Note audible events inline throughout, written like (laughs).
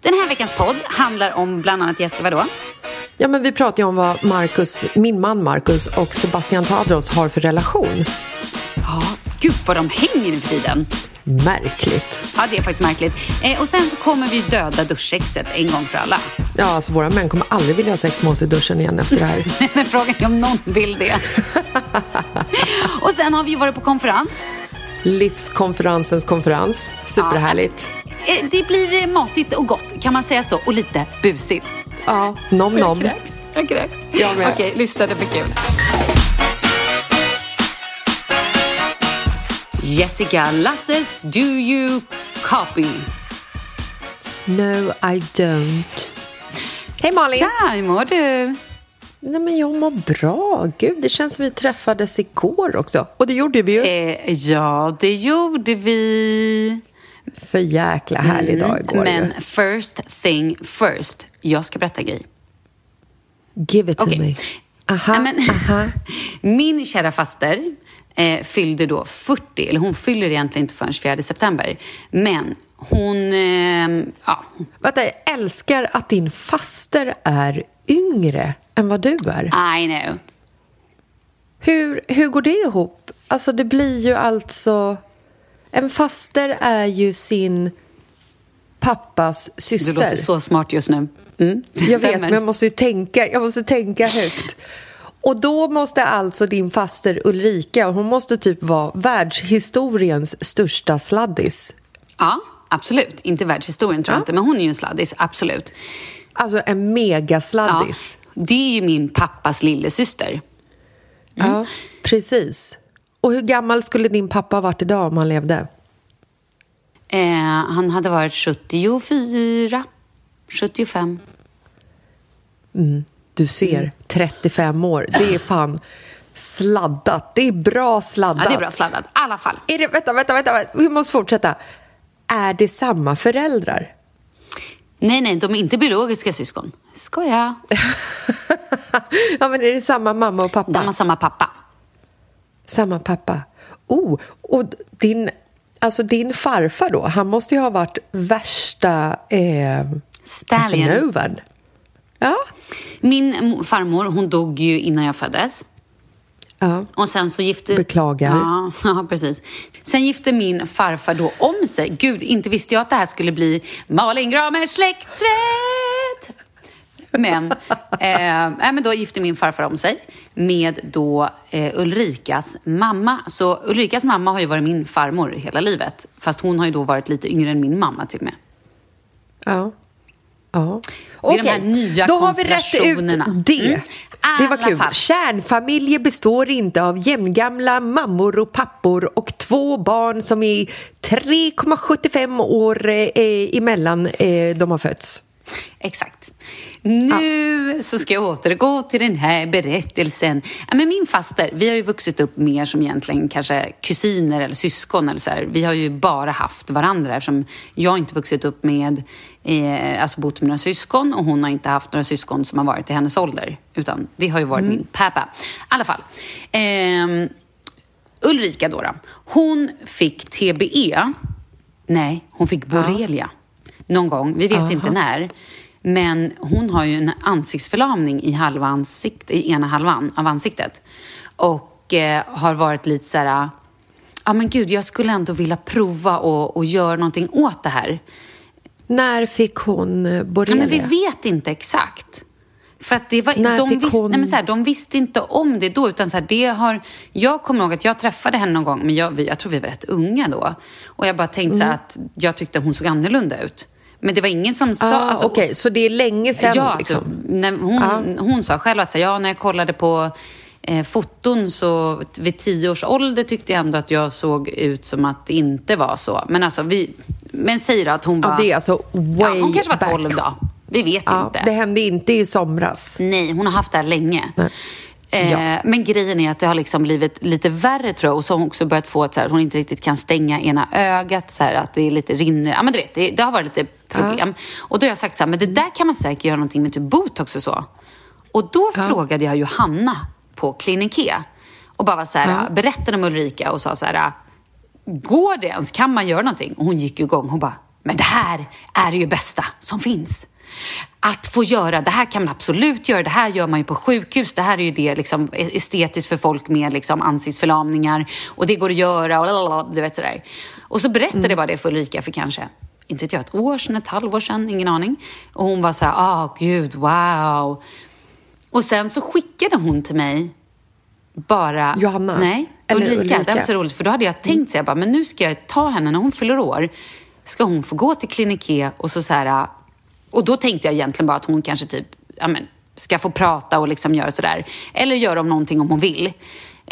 Den här veckans podd handlar om bland annat Jessica, vadå? Ja, men vi pratar ju om vad Marcus, min man Marcus och Sebastian Tadros har för relation. Ja, gud vad de hänger nu för tiden. Märkligt. Ja, det är faktiskt märkligt. Eh, och sen så kommer vi döda duschsexet en gång för alla. Ja, alltså våra män kommer aldrig vilja ha sex med oss i duschen igen efter det här. (laughs) Men frågan är om någon vill det. (laughs) och sen har vi ju varit på konferens. Livskonferensens konferens. Superhärligt. Eh, Det blir eh, matigt och gott, kan man säga så? Och lite busigt. Ja, nom nom. kräks. Jag kräks. Jag med. Okej, lyssna, det blir kul. Jessica Lasses Do You Copy? No, I don't. Hej Malin! Tja, hur mår du? Nej, men jag mår bra. Gud, det känns som vi träffades igår också. Och det gjorde vi ju. Eh, ja, det gjorde vi. För jäkla härlig dag igår. Mm, Men ju. first thing first. Jag ska berätta en grej. Give it to Okej. me. Aha, Nej, men- (laughs) aha. Min kära faster eh, fyllde då 40, eller hon fyller egentligen inte förrän 4 september. Men hon, eh, ja, Vänta, jag älskar att din faster är yngre än vad du är. I know. Hur, hur går det ihop? Alltså, det blir ju alltså... En faster är ju sin pappas Du syster. låter så smart just nu. Mm, Jag vet, men jag måste ju tänka, jag måste tänka högt. Och då måste alltså din faster Ulrika, hon måste typ vara världshistoriens största sladdis. Ja, absolut. Inte världshistorien tror jag Ja. inte, men hon är ju en sladdis, absolut. Alltså en Ja, megasladdis. det är ju min pappas lillasyster. Ja. precis. Och hur gammal skulle din pappa ha varit idag om han levde? Eh, han hade varit 74, 75. Du ser, 35 år. Det är fan sladdat. Det är bra sladdat. Ja, det är bra sladdat. I alla fall. Är det, vänta, vänta, vänta. Vi måste fortsätta. Är det samma föräldrar? Nej, nej, de är inte biologiska syskon. Skoja. (laughs) ja, men är det samma mamma och pappa? De har samma pappa. Samma pappa. Oh, och din, alltså din farfar då, han måste ju ha varit värsta eh. Casanovan. Ja. Min mo- farmor, hon dog ju innan jag föddes. ja. Och sen så gifte... Beklagar. Ja, (laughs) ja, precis. Sen gifte min farfar då om sig. Gud, inte visste jag att det här skulle bli Malin Gramers släktträd! Men, eh, men då gifte min farfar om sig med då eh, Ulrikas mamma. Så Ulrikas mamma har ju varit min farmor hela livet. Fast hon har ju då varit lite yngre än min mamma till och med. Ja. ja. Det är de Okej, här nya Då har vi rätt ut det. Mm. Det var kul. fall. Kärnfamiljer består inte av jämngamla mammor och pappor och två barn som är 3,75 år eh, emellan eh, de har fötts. Exakt. Nu så ska jag återgå till den här berättelsen. Ja, men min faster, vi har ju vuxit upp mer som egentligen kanske kusiner eller syskon. Eller så här. Vi har ju bara haft varandra eftersom jag inte vuxit upp med, eh, alltså bott med några syskon och hon har inte haft några syskon som har varit i hennes ålder. Utan det har ju varit min pappa. I alla fall. Ehm, Ulrika då, då, hon fick TBE. Nej, hon fick borrelia. Någon gång, vi vet inte när. Men hon har ju en ansiktsförlamning i, halva ansikt, i ena halvan av ansiktet. Och eh, har varit lite så här... Ja, men gud, jag skulle ändå vilja prova och, och göra någonting åt det här. När fick hon eh, Ja, borrelia? men vi vet inte exakt. För att det var, När de, fick visste, hon- nej, men så här, de visste inte om det då. Utan så här, det har, jag kommer ihåg att jag träffade henne någon gång, men jag, jag tror vi var rätt unga då. Och jag bara tänkte så här Mm. att jag tyckte hon såg annorlunda ut. Men det var ingen som sa... Ah, alltså, Okej, så det är länge sedan ja, liksom? alltså, när hon, hon sa själv att så ja, när jag kollade på eh, foton så vid tio års ålder tyckte jag ändå att jag såg ut som att det inte var så. Men alltså, vi... Men säg då att hon var... Ja, det är alltså way Ja, hon kanske var. 12 då. Vi vet Ja, inte. det hände inte i somras. Nej, hon har haft det här länge. Eh, Ja. Men grejen är att det har liksom blivit lite värre tror jag. Och så har hon också börjat få att så här, hon inte riktigt kan stänga ena ögat. Så här, att det är lite rinner. Ja men du vet, det, det har varit lite problem. Och då har jag sagt så här, men det där kan man säkert göra någonting med typ botox och så. Och då frågade jag Johanna på Clinique. Och bara var så här, berättade om Ulrika och sa så här, går det ens? Kan man göra någonting? Och hon gick igång. Hon bara, Men det här är ju bästa som finns. Att få göra, det här kan man absolut göra, det här gör man ju på sjukhus, det här är ju det liksom estetiskt för folk med liksom ansiktsförlamningar och det går att göra och lalala, du vet sådär. Och så berättade mm. jag bara det för Ulrika för kanske, inte vet jag, ett år sedan, ett halvår sedan, ingen aning. Och hon var så här, ah oh, gud, wow. Och sen så skickade hon till mig bara... Johanna? Nej, Ulrika. Ulrika. Det var så roligt, för då hade jag tänkt så jag bara, men nu ska jag ta henne när hon fyller år. Ska hon få gå till Kliniké och så så här... Och då tänkte jag egentligen bara att hon kanske typ, ja men, ska få prata och liksom göra sådär. Eller göra om någonting om hon vill. Eh,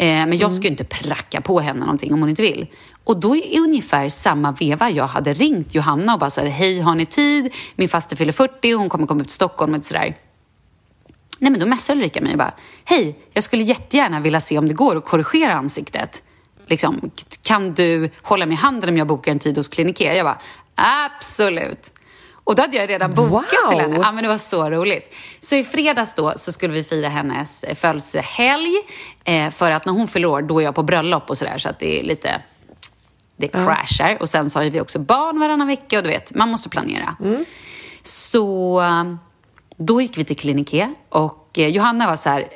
men jag mm. ska ju inte pracka på henne någonting om hon inte vill. Och då i ungefär samma veva jag hade ringt Johanna och bara så här, hej har ni tid? Min faste fyller 40 och hon kommer komma upp till Stockholm och sådär. Nej men då messade Ulrika mig och bara, hej, jag skulle jättegärna vilja se om det går att korrigera ansiktet. Liksom, kan du hålla mig i handen om jag bokar en tid hos Klinikea? Jag bara, absolut. Och då hade jag redan bokat wow. till henne. Ja, men det var så roligt. Så i fredags då så skulle vi fira hennes födelsehelg. Eh, för att när hon fyller år, då är jag på bröllop och sådär. Så att det är lite... Det crashar. Ja. Och sen så har vi också barn varannan vecka och du vet, man måste planera. Mm. Så då gick vi till Kliniké och eh, Johanna var så här,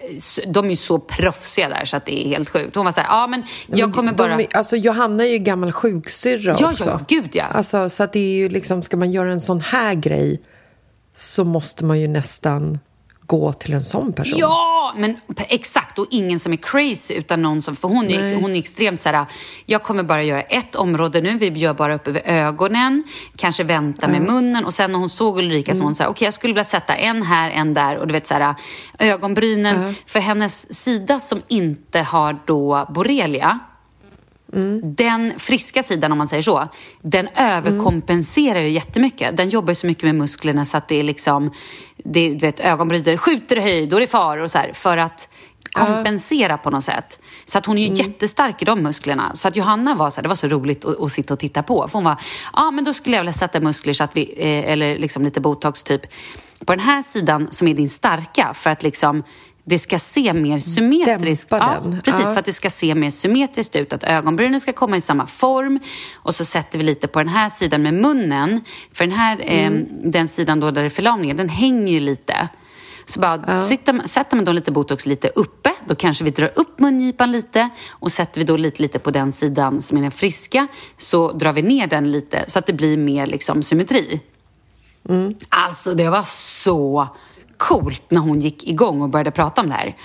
de är ju så proffsiga där så att det är helt sjukt. Hon var så här, ja men jag kommer bara... De, alltså Johanna är ju gammal sjuksyrra ja, också. Ja, gud ja. Alltså så att det är ju liksom, ska man göra en sån här grej så måste man ju nästan gå till en sån person. Ja, men exakt. Och ingen som är crazy, utan någon som... För hon är, hon är extremt så här, jag kommer bara göra ett område nu, vi gör bara upp över ögonen, kanske vänta med munnen. Och sen när hon såg Ulrika mm. så hon sa, okej okay, jag skulle vilja sätta en här, en där och du vet så här, ögonbrynen. Mm. För hennes sida som inte har då borrelia, Mm. Den friska sidan, om man säger så, den överkompenserar mm. ju jättemycket. Den jobbar ju så mycket med musklerna så att det är liksom, det, du vet, ögonbrynen skjuter i höjd och det är far och så här, för att kompensera på något sätt. Så att hon är ju mm. jättestark i de musklerna. Så att Johanna var så här, det var så roligt att, att sitta och titta på. För hon var, ja ah, men då skulle jag vilja sätta muskler så att vi, eh, eller liksom lite botox typ, på den här sidan som är din starka för att liksom det ska se mer symmetriskt ja, Precis, ja. för att det ska se mer symmetriskt ut. Att ögonbrynen ska komma i samma form. Och så sätter vi lite på den här sidan med munnen. För den här, mm. eh, den sidan då där det är förlamningen, den hänger ju lite. Så bara ja. sitter, sätter man då lite botox lite uppe, då kanske vi drar upp mungipan lite och sätter vi då lite, lite på den sidan som är den friska så drar vi ner den lite så att det blir mer liksom symmetri. Mm. Alltså det var så coolt när hon gick igång och började prata om det här.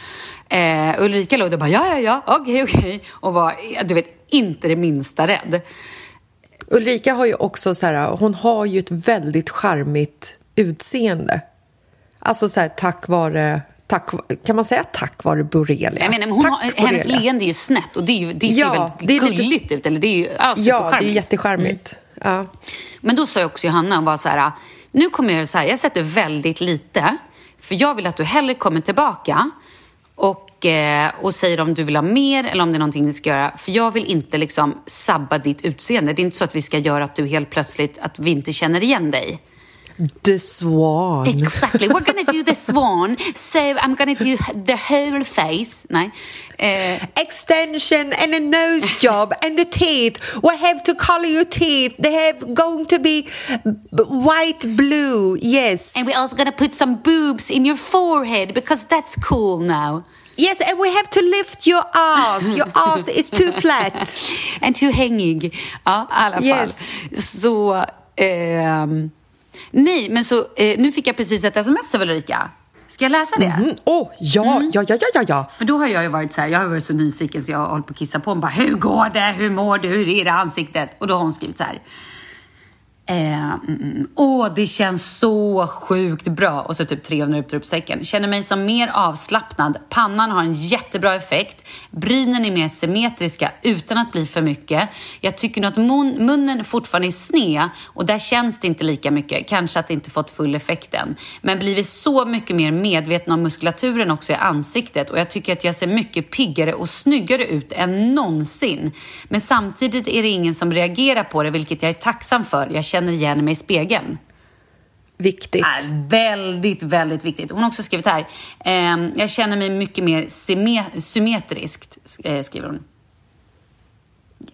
Eh, Ulrika låg där och bara ja, ja, ja, okej, okay, okej okay. och var, du vet, inte det minsta rädd. Ulrika har ju också så här, hon har ju ett väldigt charmigt utseende. Alltså så här, tack vare Tack, kan man säga tack vare borrelia? Jag menar, hon har, hennes leende är ju snett och det, är ju, det ser ja, väldigt det gulligt lite... ut. Eller det är ju, ja, ja, det är jättecharmigt. Mm. Ja. Men då sa jag också Johanna och var så här, nu kommer jag så här, jag sätter väldigt lite för jag vill att du hellre kommer tillbaka och, eh, och säger om du vill ha mer eller om det är någonting ni ska göra. För jag vill inte liksom sabba ditt utseende. Det är inte så att vi ska göra att du helt plötsligt, att vi inte känner igen dig. The Swan. Exactly. We're gonna do the Swan. So I'm gonna do the whole face. Nej. Uh, Extension and a nose job and the teeth. We have to color your teeth. They have going to be white blue. Yes. And we're also gonna put some boobs in your forehead because that's cool now. Yes, and we have to lift your ass. Your (laughs) ass is too flat. and too hängig. Ja, i alla fall. Yes. Så... Um, Nej, men så eh, nu fick jag precis ett sms av Ulrika. Ska jag läsa det? Mm. Oh, ja, mm. ja, ja, ja, ja. För då har jag ju varit så här, jag har varit så nyfiken så jag har hållit på att kissa på honom. hur går det? Hur mår du? Hur är det ansiktet? Och då har hon skrivit så här. Eh, mm, mm. Åh, det känns så sjukt bra. Och så typ 300 utropstecken. Känner mig som mer avslappnad. Pannan har en jättebra effekt. Brynen är mer symmetriska utan att bli för mycket. Jag tycker nog att mun munnen fortfarande är sned och där känns det inte lika mycket. Kanske att det inte fått full effekt än. Men blivit så mycket mer medveten om muskulaturen också i ansiktet och jag tycker att jag ser mycket piggare och snyggare ut än någonsin. Men samtidigt är det ingen som reagerar på det, vilket jag är tacksam för. Jag känner igen mig i spegeln. Viktigt. Är väldigt, väldigt viktigt. Hon har också skrivit här. Eh, jag känner mig mycket mer symmetriskt, eh, skriver hon.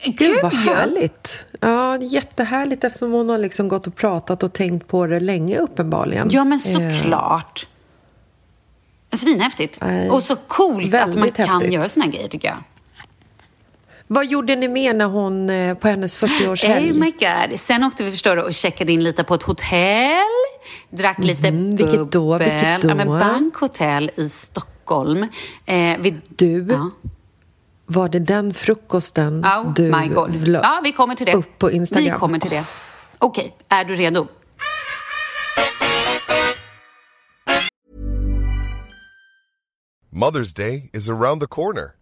Gud, vad härligt! Ja, jättehärligt eftersom hon har liksom gått och pratat och tänkt på det länge uppenbarligen. Ja, men såklart. Eh. Svinhäftigt. Eh, och så coolt att man kan häftigt. göra såna grejer, tycker jag. Vad gjorde ni mer när hon, eh, på hennes 40-årshelg? Oh my god. Sen åkte vi förstår du, och checkade in lite på ett hotell. Drack mm, lite mm, bubbel. Vilket då? Vilket då? Ja, men Bankhotell i Stockholm. Eh, vi, du, ja. var det den frukosten oh, du my god. Ja, vi kommer till det. upp på Instagram? Vi kommer till det. Okej, okay, är du redo? Mother's Day is around the corner.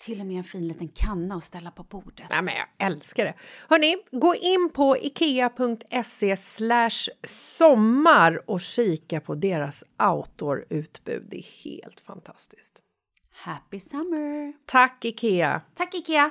Till och med en fin liten kanna att ställa på bordet. Ja, men jag älskar det! Hörni, gå in på ikea.se sommar och kika på deras outdoor-utbud. Det är helt fantastiskt. Happy summer! Tack, Ikea! Tack, Ikea!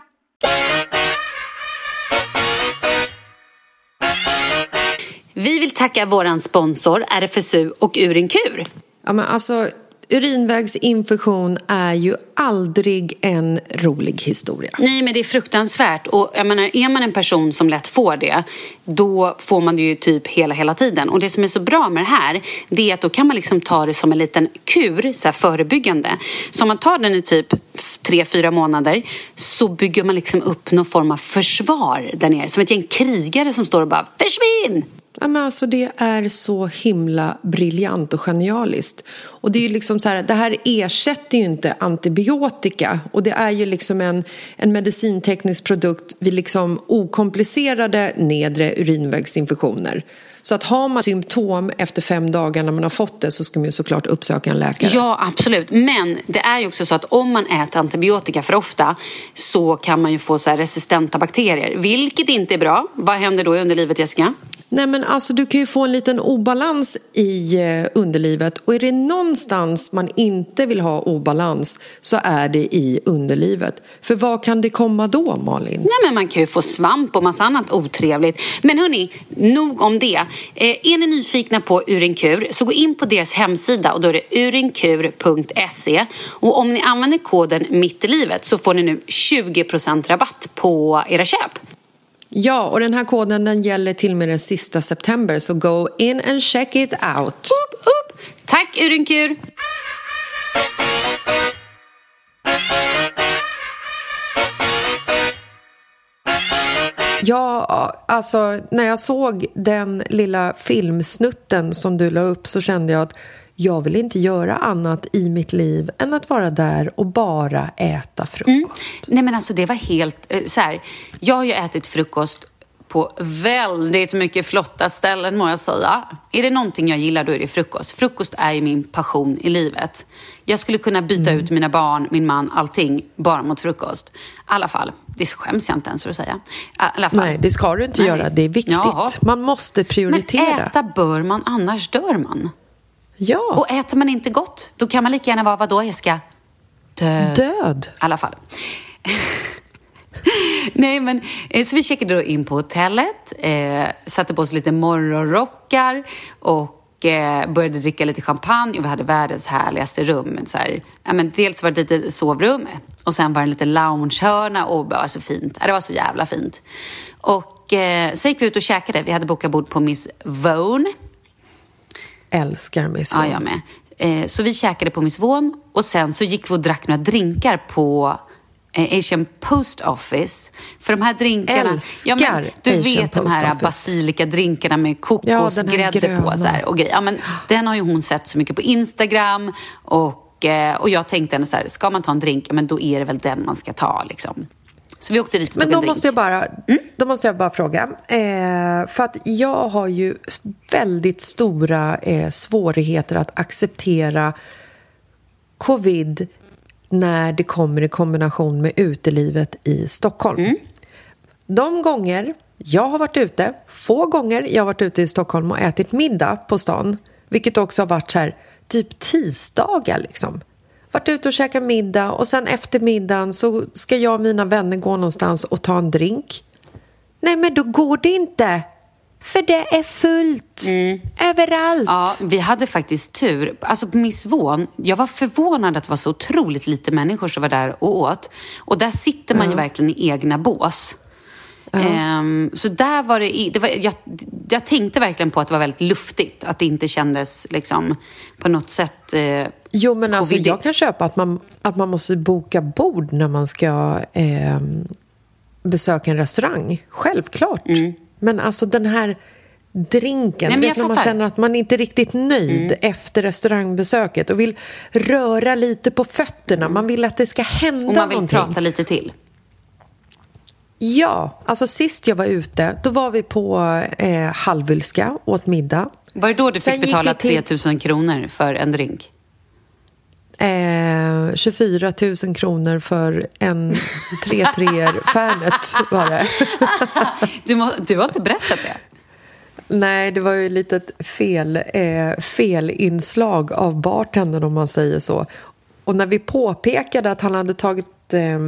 Vi vill tacka vår sponsor RFSU och Urinkur. Ja, men alltså, urinvägsinfektion är ju aldrig en rolig historia. Nej, men det är fruktansvärt. Och jag menar, är man en person som lätt får det, då får man det ju typ hela, hela tiden. Och det som är så bra med det här, det är att då kan man liksom ta det som en liten kur, så här förebyggande. Så om man tar den i typ tre, fyra månader så bygger man liksom upp någon form av försvar där nere. Som ett gäng krigare som står och bara försvinn! Ja, men alltså det är så himla briljant och genialiskt. Och det är ju liksom så här, det här ersätter ju inte antibiotika och det är ju liksom en, en medicinteknisk produkt vid liksom okomplicerade nedre urinvägsinfektioner. Så att har man symptom efter fem dagar när man har fått det så ska man ju såklart uppsöka en läkare. Ja, absolut. Men det är ju också så att om man äter antibiotika för ofta så kan man ju få så resistenta bakterier, vilket inte är bra. Vad händer då i underlivet, Jessica? Nej men alltså du kan ju få en liten obalans i eh, underlivet och är det någonstans man inte vill ha obalans så är det i underlivet. För vad kan det komma då Malin? Nej men man kan ju få svamp och massa annat otrevligt. Men hörni, nog om det. Eh, är ni nyfikna på Urinkur så gå in på deras hemsida och då är det urinkur.se och om ni använder koden mitt i livet så får ni nu 20% rabatt på era köp. Ja, och den här koden den gäller till och med den sista september så go in and check it out. Upp, upp. Tack Urinkur! Ja, alltså när jag såg den lilla filmsnutten som du la upp så kände jag att jag vill inte göra annat i mitt liv än att vara där och bara äta frukost. Mm. Nej men alltså det var helt eh, så här. Jag har ju ätit frukost på väldigt mycket flotta ställen må jag säga. Är det någonting jag gillar då är det frukost. Frukost är ju min passion i livet. Jag skulle kunna byta mm. ut mina barn, min man, allting bara mot frukost. I alla fall, det skäms jag inte ens för att säga. fall. Nej, det ska du inte Nej. göra. Det är viktigt. Jaha. Man måste prioritera. Men äta bör man, annars dör man. Ja. Och äter man inte gott, då kan man lika gärna vara, vadå Jessica? Död. Död. I alla fall. (laughs) Nej, men eh, så vi checkade då in på hotellet, eh, satte på oss lite morgonrockar och eh, började dricka lite champagne och vi hade världens härligaste rum. Så här, ja, men dels var det ett litet sovrum och sen var det en liten loungehörna och det var så fint. det var så jävla fint. Och eh, så gick vi ut och käkade. Vi hade bokat bord på Miss Vone älskar Miss Von. Ja, jag med. Eh, så vi käkade på Miss Von och sen så gick vi och drack några drinkar på eh, Asian Post Office. För de här drinkarna... Älskar ja, men, Du Asian vet Post de här basilika-drinkarna med kokosgrädde ja, på så här, och grejer. Ja, men, den har ju hon sett så mycket på Instagram och, eh, och jag tänkte henne så här, ska man ta en drink, men då är det väl den man ska ta liksom. Så vi åkte dit och Men då måste, jag bara, mm? då måste jag bara fråga. Eh, för att jag har ju väldigt stora eh, svårigheter att acceptera covid när det kommer i kombination med utelivet i Stockholm. Mm. De gånger jag har varit ute, få gånger jag har varit ute i Stockholm och ätit middag på stan, vilket också har varit så här, typ tisdagar liksom varit ute och käkat middag och sen efter middagen så ska jag och mina vänner gå någonstans och ta en drink. Nej, men då går det inte. För det är fullt mm. överallt. Ja, vi hade faktiskt tur. Alltså på Miss Vån, jag var förvånad att det var så otroligt lite människor som var där och åt. Och där sitter man ja. ju verkligen i egna bås. Um, så där var det, det var, jag, jag tänkte verkligen på att det var väldigt luftigt. Att det inte kändes liksom på något sätt eh, Jo, men alltså, jag kan köpa att man, att man måste boka bord när man ska eh, besöka en restaurang. Självklart. Mm. Men alltså den här drinken, Nej, vet när man känner att man inte är riktigt nöjd mm. efter restaurangbesöket och vill röra lite på fötterna. Mm. Man vill att det ska hända någonting. Och man vill någonting. prata lite till. Ja, alltså sist jag var ute, då var vi på eh, Halvylska, åt middag. Var det då du fick betala till... 3 000 kronor för en drink? Eh, 24 000 kronor för en 3 3 Fernet var det. du, må, du har inte berättat det? Nej, det var ju ett litet fel, eh, felinslag av bartendern om man säger så. Och när vi påpekade att han hade tagit eh,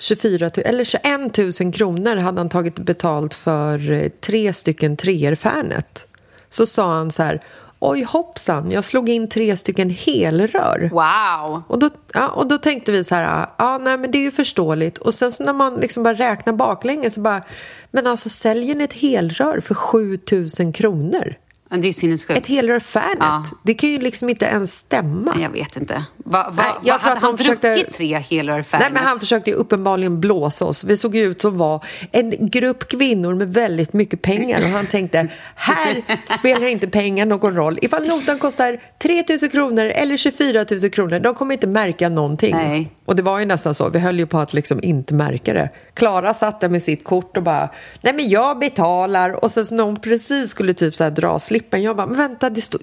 24 eller 21 000 kronor hade han tagit betalt för eh, tre stycken treor Fernet. Så sa han så här Oj hoppsan, jag slog in tre stycken helrör. Wow! Och då, ja, och då tänkte vi så här, ja nej men det är ju förståeligt. Och sen så när man liksom bara räknar baklänges så bara, men alltså säljer ni ett helrör för 7000 kronor? Men det är ju sinnessjukt. Ett helrör Fernet. Ja. Det kan ju liksom inte ens stämma. Nej, Jag vet inte. Va, va, Nej, hade de han försökte- druckit tre helrör Fernet? Nej, men han försökte uppenbarligen blåsa oss. Vi såg ut som var en grupp kvinnor med väldigt mycket pengar och han tänkte här spelar inte pengar någon roll. Ifall notan kostar 3 000 kronor eller 24 000 kronor, de kommer inte märka någonting. Nej. Och det var ju nästan så, vi höll ju på att liksom inte märka det. Klara satt där med sitt kort och bara, nej men jag betalar och sen så när hon precis skulle typ så här dra slippen, jag bara, men vänta det står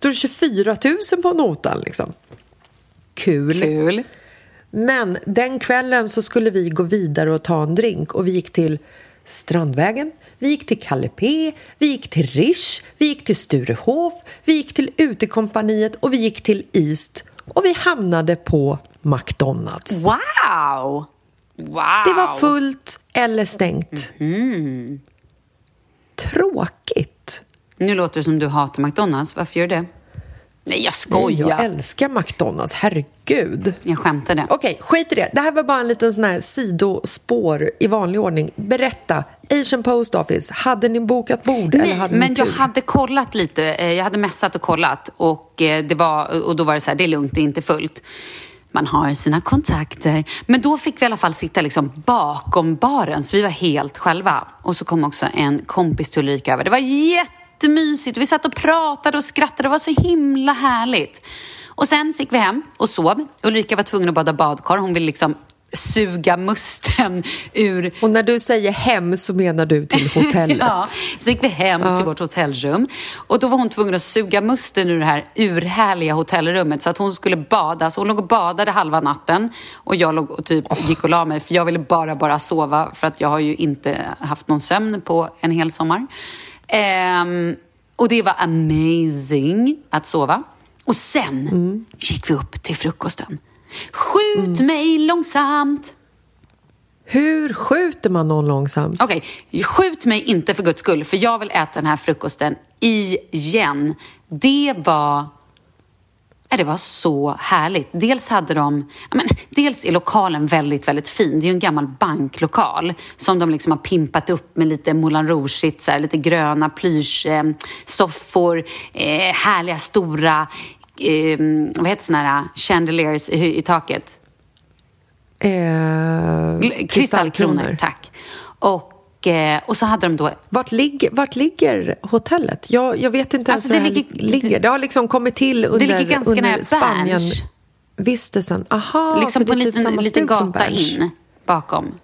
det 24 000 på notan liksom. Kul. Kul. Men den kvällen så skulle vi gå vidare och ta en drink och vi gick till Strandvägen, vi gick till Kalle P, vi gick till Rish, vi gick till Sturehof, vi gick till Utekompaniet och vi gick till East och vi hamnade på McDonalds. Wow! Wow! Det var fullt eller stängt. Tråkigt. Nu låter det som du hatar McDonalds. Varför gör du det? Nej, jag skojar. Jag älskar McDonalds, herregud. Jag skämtade. Okej, skit i det. Det här var bara en liten sån här sidospår i vanlig ordning. Berätta, Asian Post Office, hade ni bokat bord eller Nej, hade ni men jag hade kollat lite. Eh, Jag hade messat och kollat och, eh, det var, och då var det så här, det är lugnt, det är inte fullt. Man har sina kontakter. Men då fick vi i alla fall sitta liksom bakom baren, så vi var helt själva. Och så kom också en kompis till Ulrika över. Det var jättemysigt. Vi satt och pratade och skrattade. Det var så himla härligt. Och sen gick vi hem och sov. Ulrika var tvungen att bada badkar. Hon ville liksom suga musten ur Och när du säger hem så menar du till (laughs) hotellet? Ja, så gick vi hem till vårt hotellrum och då var hon tvungen att suga musten ur det här urhärliga hotellrummet så att hon skulle bada. Så hon låg och badade halva natten och jag låg och typ gick och la mig för jag ville bara, bara sova för att jag har ju inte haft någon sömn på en hel sommar. Ehm, och det var amazing att sova. Och sen gick vi upp till frukosten. Skjut mig långsamt! Hur skjuter man någon långsamt? Okej, skjut mig inte för guds skull, för jag vill äta den här frukosten igen. Det var... Det var så härligt. Dels hade de... Men, dels är lokalen väldigt, väldigt fin. Det är ju en gammal banklokal som de liksom har pimpat upp med lite Moulin rouge lite gröna plyschsoffor, eh, eh, härliga stora... Eh, vad heter såna här chandeliers i, i taket? Eh, Kristallkronor, tack. Och, eh, och så hade de då Vart ligger, vart ligger hotellet? Jag, jag vet inte ens Alltså, var det det ligger-. Det har liksom kommit till under, ligger ganska nära under Spanien vistelsen. Aha, liksom så på det är typ liten, samma liten gata in bakom.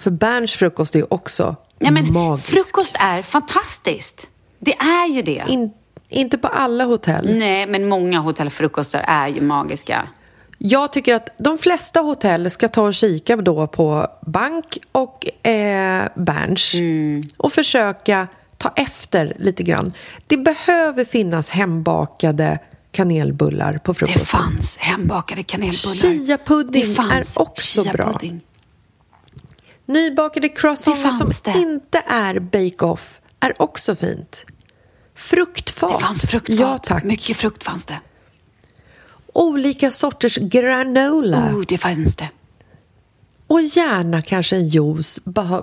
För Berns frukost är ju också Ja, men magisk. frukost är fantastiskt. Det är ju det. In, inte på alla hotell. Nej, men många hotellfrukostar är ju magiska. Jag tycker att de flesta hotell ska ta och kika då på Bank och eh, Berns Mm. och försöka ta efter lite grann. Det behöver finnas hembakade kanelbullar på Det frukosten. fanns hembakade kanelbullar. Chia-pudding Det är också bra. chia-pudding. Nybakade croissanter Det som det. inte är bake-off är också fint. Fruktfat. Det fanns fruktfat. Ja, tack. Mycket frukt fanns det. Olika sorters granola. Oh, det fanns det. Och gärna kanske en juice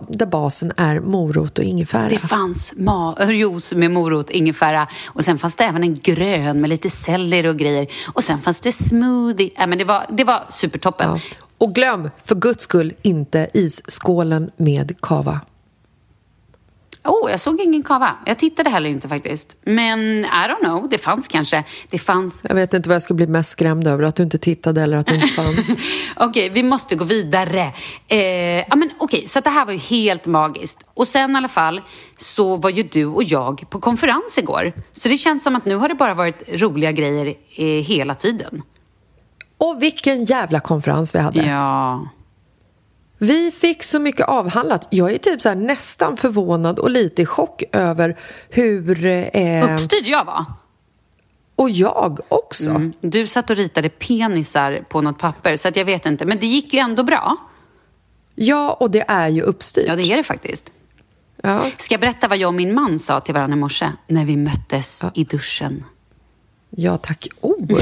där basen är morot och ingefära. Det fanns äh, juice med morot, ingefära och sen fanns det även en grön med lite selleri och grejer. Och sen fanns det smoothie. Äh, men det, var, det var supertoppen. Ja. Och glöm för guds skull inte isskålen med kava. Oh, jag såg ingen kava. Jag tittade heller inte faktiskt. Men I don't know, det fanns kanske. Det fanns... Jag vet inte vad jag ska bli mest skrämd över, att du inte tittade eller att det inte fanns. (laughs) Okej, vi måste gå vidare. Eh, ja, men okej, så det här var ju helt magiskt. Och sen i alla fall så var ju du och jag på konferens igår. Så det känns som att nu har det bara varit roliga grejer eh, hela tiden. Och vilken jävla konferens vi hade. Ja. Vi fick så mycket avhandlat. Jag är typ så nästan förvånad och lite i chock över hur... Eh, Uppstyrd jag var. och jag också. Mm. Du satt och ritade penisar på något papper, så att jag vet inte. Men det gick ju ändå bra. Ja, och det är ju uppstyrt. Ja, det är det faktiskt. Ja. Ska jag berätta vad jag och min man sa till varandra i morse när vi möttes i duschen? Ja, tack. Oh. (laughs)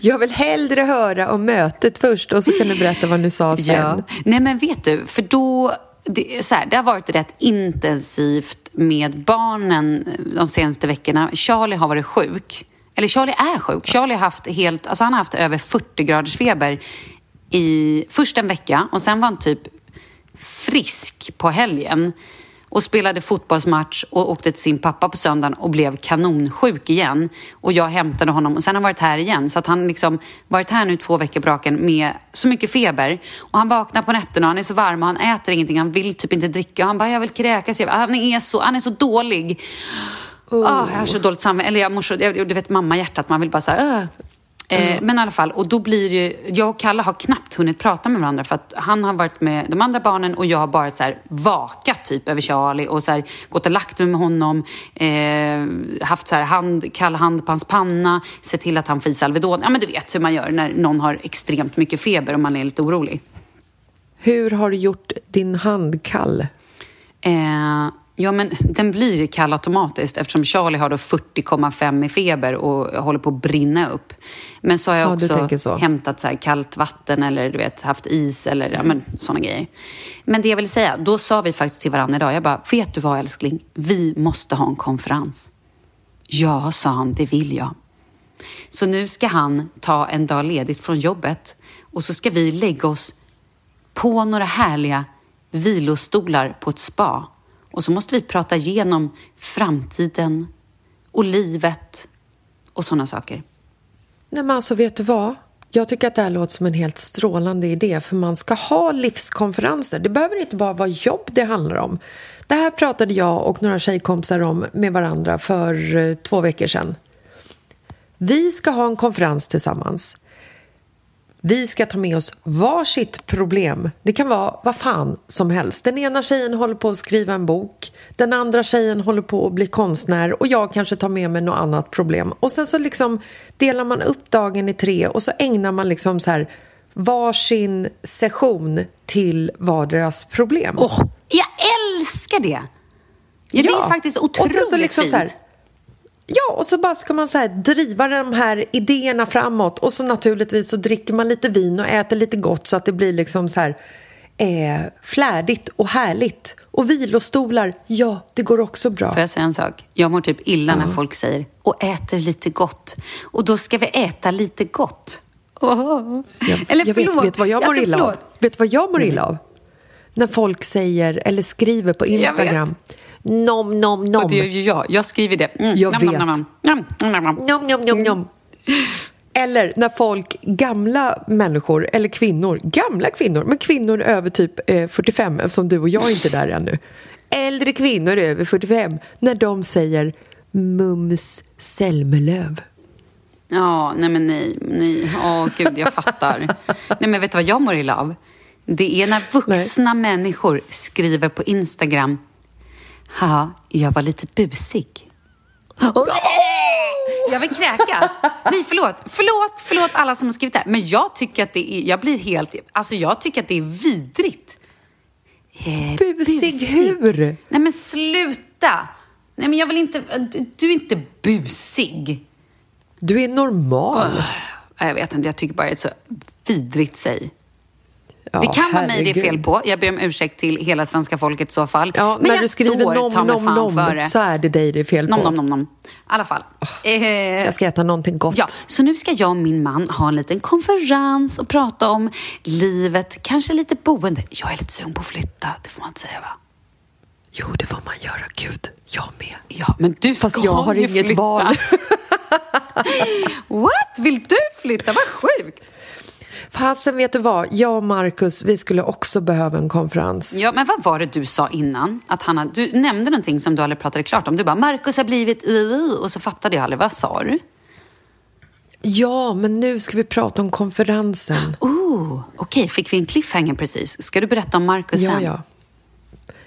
jag vill hellre höra om mötet först och så kan du berätta vad ni sa sen. Nej, men vet du, för då... Det, så här, det har varit rätt intensivt med barnen de senaste veckorna. Charlie har varit sjuk. Eller Charlie är sjuk. Charlie har haft helt, alltså han har haft över 40 graders feber i först en vecka och sen var han typ frisk på helgen och spelade fotbollsmatch och åkte till sin pappa på söndagen och blev kanonsjuk igen. Och jag hämtade honom och sen har han varit här igen. Så att han liksom varit här nu två veckor på raken med så mycket feber. Och han vaknar på nätterna och han är så varm och han äter ingenting. Han vill typ inte dricka och han bara, jag vill kräkas. Han är så, han är så dålig. Oh. Oh, jag har så dåligt samvete. Eller jag mår så, du vet mamma hjärtat, man vill bara så här, Eh, Men i alla fall, och då blir det Jag och Kalle har knappt hunnit prata med varandra för att han har varit med de andra barnen och jag har bara så här vakat typ över Charlie och så här, gått och lagt mig med honom. Eh, haft så här hand, kall hand på hans panna, sett till att han får i Alvedon. Ja men du vet hur man gör när någon har extremt mycket feber och man är lite orolig. Hur har du gjort din hand kall? Eh, Ja, men den blir kall automatiskt eftersom Charlie har 40,5 i feber och håller på att brinna upp. Men så har jag ja, också så. hämtat så kallt vatten eller du vet, haft is eller ja, men, såna grejer. Men det jag vill säga, då sa vi faktiskt till varandra idag, jag bara, vet du vad älskling? Vi måste ha en konferens. Ja, sa han, det vill jag. Så nu ska han ta en dag ledigt från jobbet och så ska vi lägga oss på några härliga vilostolar på ett spa och så måste vi prata igenom framtiden och livet och sådana saker. Nej men alltså vet du vad? Jag tycker att det här låter som en helt strålande idé för man ska ha livskonferenser. Det behöver inte bara vara jobb det handlar om. Det här pratade jag och några tjejkompisar om med varandra för eh, två veckor sedan. Vi ska ha en konferens tillsammans vi ska ta med oss varsitt problem. Det kan vara vad fan som helst. Den ena tjejen håller på att skriva en bok. Den andra tjejen håller på att bli konstnär och jag kanske tar med mig något annat problem. Och sen så liksom delar man upp dagen i tre och så ägnar man liksom så här varsin session till varderas problem. Oh, jag älskar det! Ja, det är faktiskt otroligt och sen så liksom fint. Så här, Ja, och så bara ska man så driva de här idéerna framåt och så naturligtvis så dricker man lite vin och äter lite gott så att det blir liksom så här eh, flärdigt och härligt. Och vilostolar, ja, det går också bra. Får jag säga en sak? Jag mår typ illa ja. när folk säger och äter lite gott. Och då ska vi äta lite gott. Oh. Ja, eller jag förlåt. Vet, vet vad jag mår alltså, illa av? Vet vad jag mår illa av? När folk säger eller skriver på Instagram Nom, nom, nom. Och det gör ju jag. Jag skriver det. Mm. Jag nom, vet. Nom, nom, nom. nom, nom, nom, nom. Eller när folk, gamla människor, eller kvinnor, gamla kvinnor, men kvinnor över typ eh, 45, eftersom du och jag är inte är där ännu. Äldre kvinnor över 45, när de säger Mums Zelmerlöw. Ja, nej men nej, nej. Åh gud, jag fattar. nej men vet du vad jag mår illa av? Det är när vuxna nej. människor skriver på Instagram Haha, jag var lite busig. Oh, jag vill kräkas. Nej, förlåt. Förlåt, förlåt alla som har skrivit det här. Men jag tycker att det är, jag blir helt, alltså jag tycker att det är vidrigt. Eh, busig, busig hur? Nej men sluta. Nej men jag vill inte, du, du är inte busig. Du är normal. Oh, jag vet inte, jag tycker bara det är så vidrigt säg. Ja, det kan vara mig det är fel på. Jag ber om ursäkt till hela svenska folket i så fall. Ja, Men när du skriver nom, nom, nom så är det dig det är fel nom, på. Nom, nom, nom. I alla fall. Oh, eh, jag ska äta någonting gott. Ja, så nu ska jag och min man ha en liten konferens och prata om livet, kanske lite boende. Jag är lite sugen på att flytta, det får man inte säga va? Jo, det får man göra. Gud, jag med. Ja, men du ska Fast jag har inget flytta. val. (laughs) (laughs) What? Vill du flytta? Vad sjukt! Fasen, vet du vad? Jag och Markus, vi skulle också behöva en konferens. Ja, men vad var det du sa innan? Att han hade, du nämnde någonting som du aldrig pratade klart om. Du bara, Markus har blivit och så fattade jag aldrig. Vad sa du? Ja, men nu ska vi prata om konferensen. Oh, Okej, okay. fick vi en cliffhanger precis? Ska du berätta om Markus sen? Ja, ja.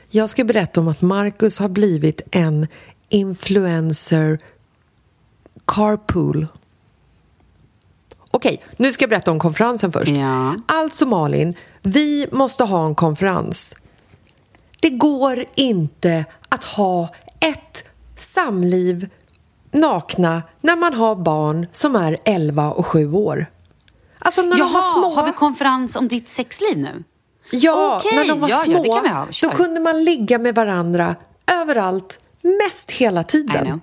Jag ska berätta om att Markus har blivit en influencer carpool. Okej, nu ska jag berätta om konferensen först. Ja. Alltså Malin, vi måste ha en konferens. Det går inte att ha ett samliv nakna när man har barn som är 11 och 7 år. Alltså när Jaha, de var små... har vi konferens om ditt sexliv nu? Ja, okay. när de var ja, små ja, då kunde man ligga med varandra överallt, mest hela tiden.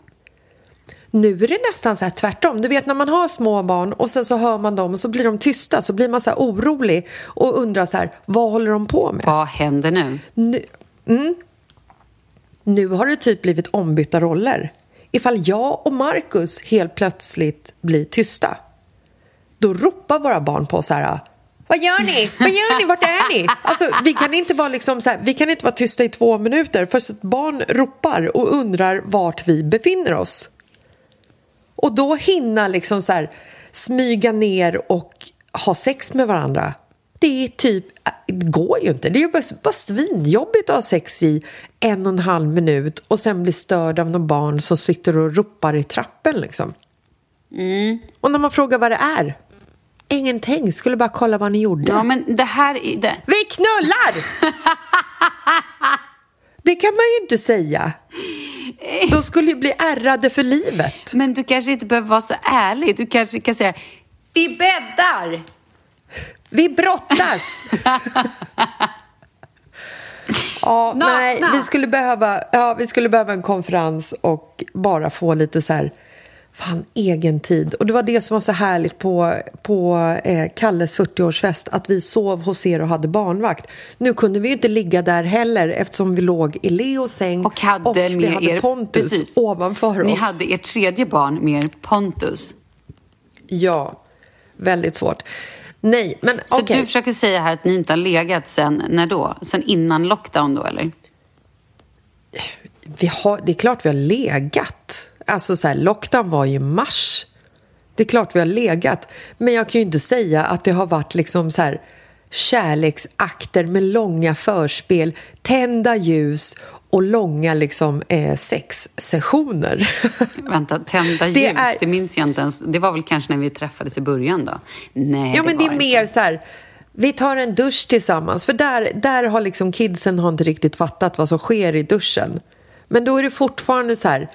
Nu är det nästan så här tvärtom. Du vet när man har små barn och sen så hör man dem och så blir de tysta så blir man så här orolig och undrar så här, vad håller de på med? Vad händer nu? Nu, mm, nu har det typ blivit ombytta roller. Ifall jag och Marcus helt plötsligt blir tysta då ropar våra barn på så här vad gör ni? Vad gör ni? Vart är ni? Alltså, vi, kan inte vara liksom så här, vi kan inte vara tysta i två minuter för ett barn ropar och undrar vart vi befinner oss. Och då hinna liksom så här, smyga ner och ha sex med varandra. Det är typ, det går ju inte. Det är bara, bara svinjobbigt att ha sex i en och en halv minut och sen bli störd av någon barn som sitter och ropar i trappen liksom. Och när man frågar vad det är, ingenting. Skulle bara kolla vad ni gjorde. Ja, men det här är... Det... Vi knullar! (laughs) det kan man ju inte säga. De skulle ju bli ärrade för livet. Men du kanske inte behöver vara så ärlig. Du kanske kan säga vi bäddar. Vi brottas! (laughs) ja, Nakna. nej, vi skulle, behöva, ja, vi skulle behöva en konferens och bara få lite så här fan, egen tid. Och det var det som var så härligt på, på eh, Kalles 40-årsfest, att vi sov hos er och hade barnvakt. Nu kunde vi ju inte ligga där heller eftersom vi låg i Leos säng Och hade och vi hade er... Pontus precis. ovanför Ni oss. hade ert tredje barn med er Pontus. Ja, väldigt svårt. Nej, men Så okej. du försöker säga här att ni inte har legat sen, när då? Sen innan lockdown då, eller? vi har, det är klart vi har legat. Alltså så här, lockdown var ju i mars. Det är klart vi har legat. Men jag kan ju inte säga att det har varit liksom så här kärleksakter med långa förspel, tända ljus och långa liksom eh, sexsessioner. (laughs) Vänta, tända ljus, Det det, är- minns jag inte ens. Det var väl kanske när vi träffades i början då? Nej, ja, men det är inte. mer så här, vi tar en dusch tillsammans. För där, där har liksom kidsen har inte riktigt fattat vad som sker i duschen. Men då är det fortfarande så här,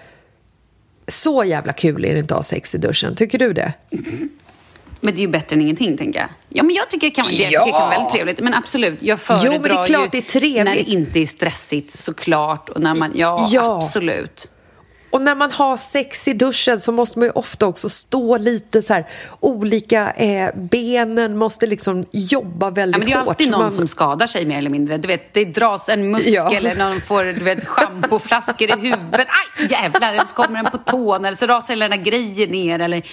så jävla kul är det inte att ha sex i duschen. Tycker du det? Men det är ju bättre än ingenting, tänker jag. Ja, men jag tycker det kan, det, jag tycker det kan vara väldigt trevligt. Men absolut, jag föredrar men det är klart ju det är trevligt. när det inte är stressigt, såklart. Och när man, ja, Ja. absolut. Och när man har sex i duschen så måste man ju ofta också stå lite så här, olika eh, benen måste liksom jobba väldigt Ja, men det är hårt. alltid någon Man- som skadar sig mer eller mindre. Du vet, det dras en muskel Ja. eller någon får du vet, schampoflaskor i huvudet. Aj, jävlar, eller så kommer den på tån eller så rasar hela den där grejen ner. Eller...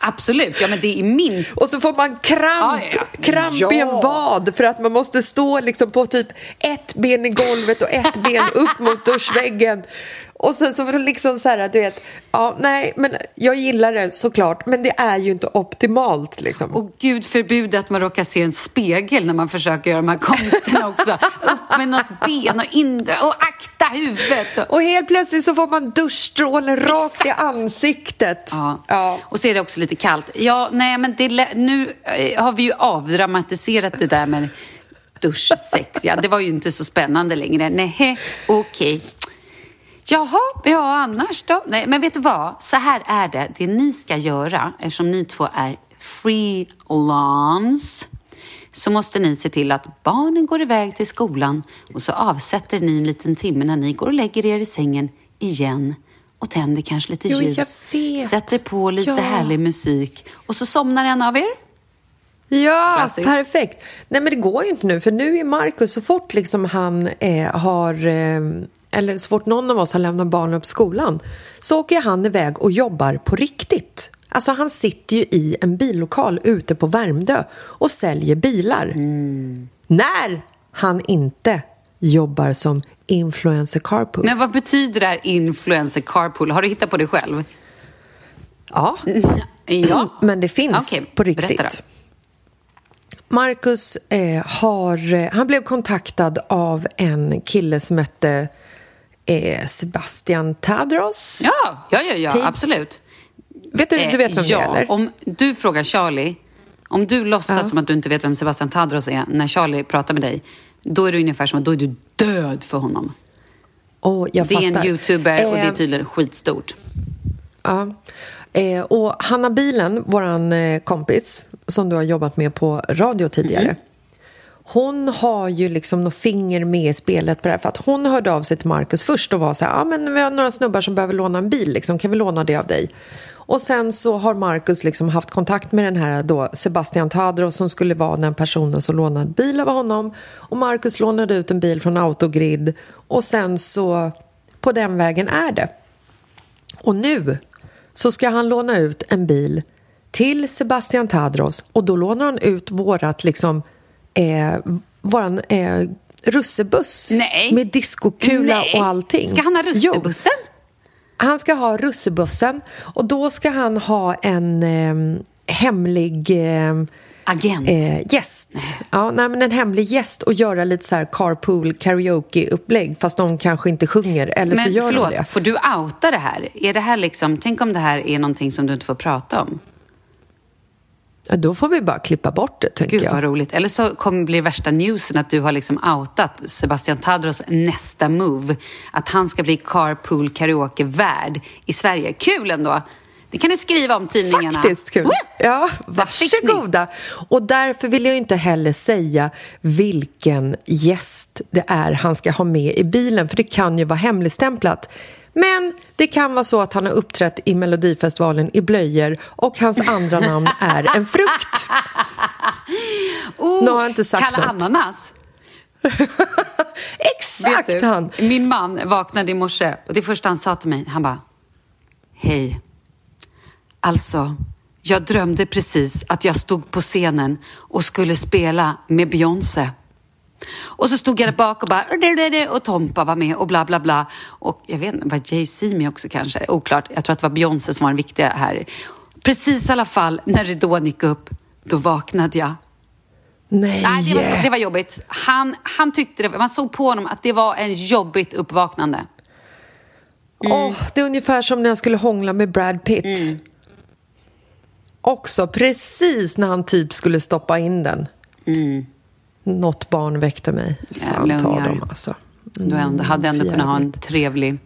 Absolut, ja men det är minst Och så får man kramp, Ja, ja. kramp i Ja. en vad för att man måste stå liksom på typ ett ben i golvet och ett ben upp mot duschväggen. Och sen så du liksom så här, du vet, ja nej men jag gillar det såklart men det är ju inte optimalt liksom. Och gud förbjude att man råkar se en spegel när man försöker göra de här konsterna också. (laughs) Upp med något ben och in och akta huvudet. Och... Helt plötsligt så får man duschstrålen rakt i ansiktet. Ja. Ja. och så är det också lite kallt. Ja, nej men det, nu eh, har vi ju avdramatiserat det där med duschsex. Ja, det var ju inte så spännande längre. Nej, okej. Jaha, ja annars då? Nej, men vet du vad? Så här är det. Det ni ska göra, eftersom ni två är freelance, så måste ni se till att barnen går iväg till skolan och så avsätter ni en liten timme när ni går och lägger er i sängen igen och tänder kanske lite Jo, ljus. Sätter på lite Ja. härlig musik och så somnar en av er. Ja, Klassiskt. perfekt. Nej, men det går ju inte nu, för nu är Markus så fort liksom han eh, har... Eh, eller så fort någon av oss har lämnat barnen på skolan så åker han iväg och jobbar på riktigt. Alltså han sitter ju i en billokal ute på Värmdö och säljer bilar. När han inte jobbar som influencer carpool. Men vad betyder det här influencer carpool? Har du hittat på det själv? Ja, Ja. (clears throat) men det finns Okej, på riktigt. Marcus eh, har, eh, han blev kontaktad av en kille som hette eh, Sebastian Tadros. Ja, ja, ja, ja absolut. Vet du, du vet vem Eh, ja, det är eller? om du frågar Charlie, om du låtsas Ja. som att du inte vet vem Sebastian Tadros är när Charlie pratar med dig, då är det ungefär som att då är du död för honom. Åh, jag Det är en fattar. youtuber och det är Eh, tydligen skitstort. Ja. Eh, och Hanna Bilen, våran eh, kompis som du har jobbat med på radio tidigare. Mm hon har ju liksom något finger med i spelet på det här. För att hon hörde av sig till Marcus först och var så här, ja men vi har några snubbar som behöver låna en bil, liksom, kan vi låna det av dig? Och sen så har Marcus liksom haft kontakt med den här då Sebastian Tadros som skulle vara den personen som lånade bil av honom. Och Marcus lånade ut en bil från Autogrid och sen så på den vägen är det. Och nu så ska han låna ut en bil till Sebastian Tadros och då lånar han ut vårat liksom eh, våran eh, russebuss Nej. med diskokula Nej. och allting. Ska han ha Jo. russebussen? Han ska ha russebussen och då ska han ha en eh, hemlig eh, Agent. eh, gäst. Ja, nej, men en hemlig gäst och göra lite så här carpool karaoke-upplägg fast de kanske inte sjunger eller så Men gör förlåt, de det. får du outa det här? Är det här liksom, tänk om det här är någonting som du inte får prata om? Ja, då får vi bara klippa bort det, tänker Gud jag. vad roligt. Eller så kommer bli värsta newsen att du har liksom outat Sebastian Tadros nästa move. Att han ska bli carpool karaoke-värd i Sverige. Kul ändå! Det kan ni skriva om tidningarna. Faktiskt kul. Ja, varsågoda. Och därför vill jag inte heller säga vilken gäst det är han ska ha med i bilen, för det kan ju vara hemligstämplat. Men det kan vara så att han har uppträtt i Melodifestivalen i blöjor och hans andra namn är en frukt. (laughs) Oh, Nu har jag inte sagt Kalle något. Ananas. (laughs) Exakt du, han! Min man vaknade i morse och det första han sa till mig, han bara Hej. Alltså, jag drömde precis att jag stod på scenen och skulle spela med Beyoncé. Och så stod jag där bak och bara och Tompa var med och bla bla bla. Och jag vet inte, var Jay-Z med också kanske? Oklart. Jag tror att det var Beyoncé som var den viktiga här. Precis i alla fall, när ridån gick upp, då vaknade jag. Nej. Nej, det var, så, det var jobbigt. Han, han tyckte det, man såg på honom att det var en jobbigt uppvaknande. Åh, det är ungefär som när jag skulle hångla med Brad Pitt. Mm. Också precis när han typ skulle stoppa in den. Något barn väckte mig. Mm. Fan, ta dem alltså. Du ändå, hade ändå kunnat ha en trevlig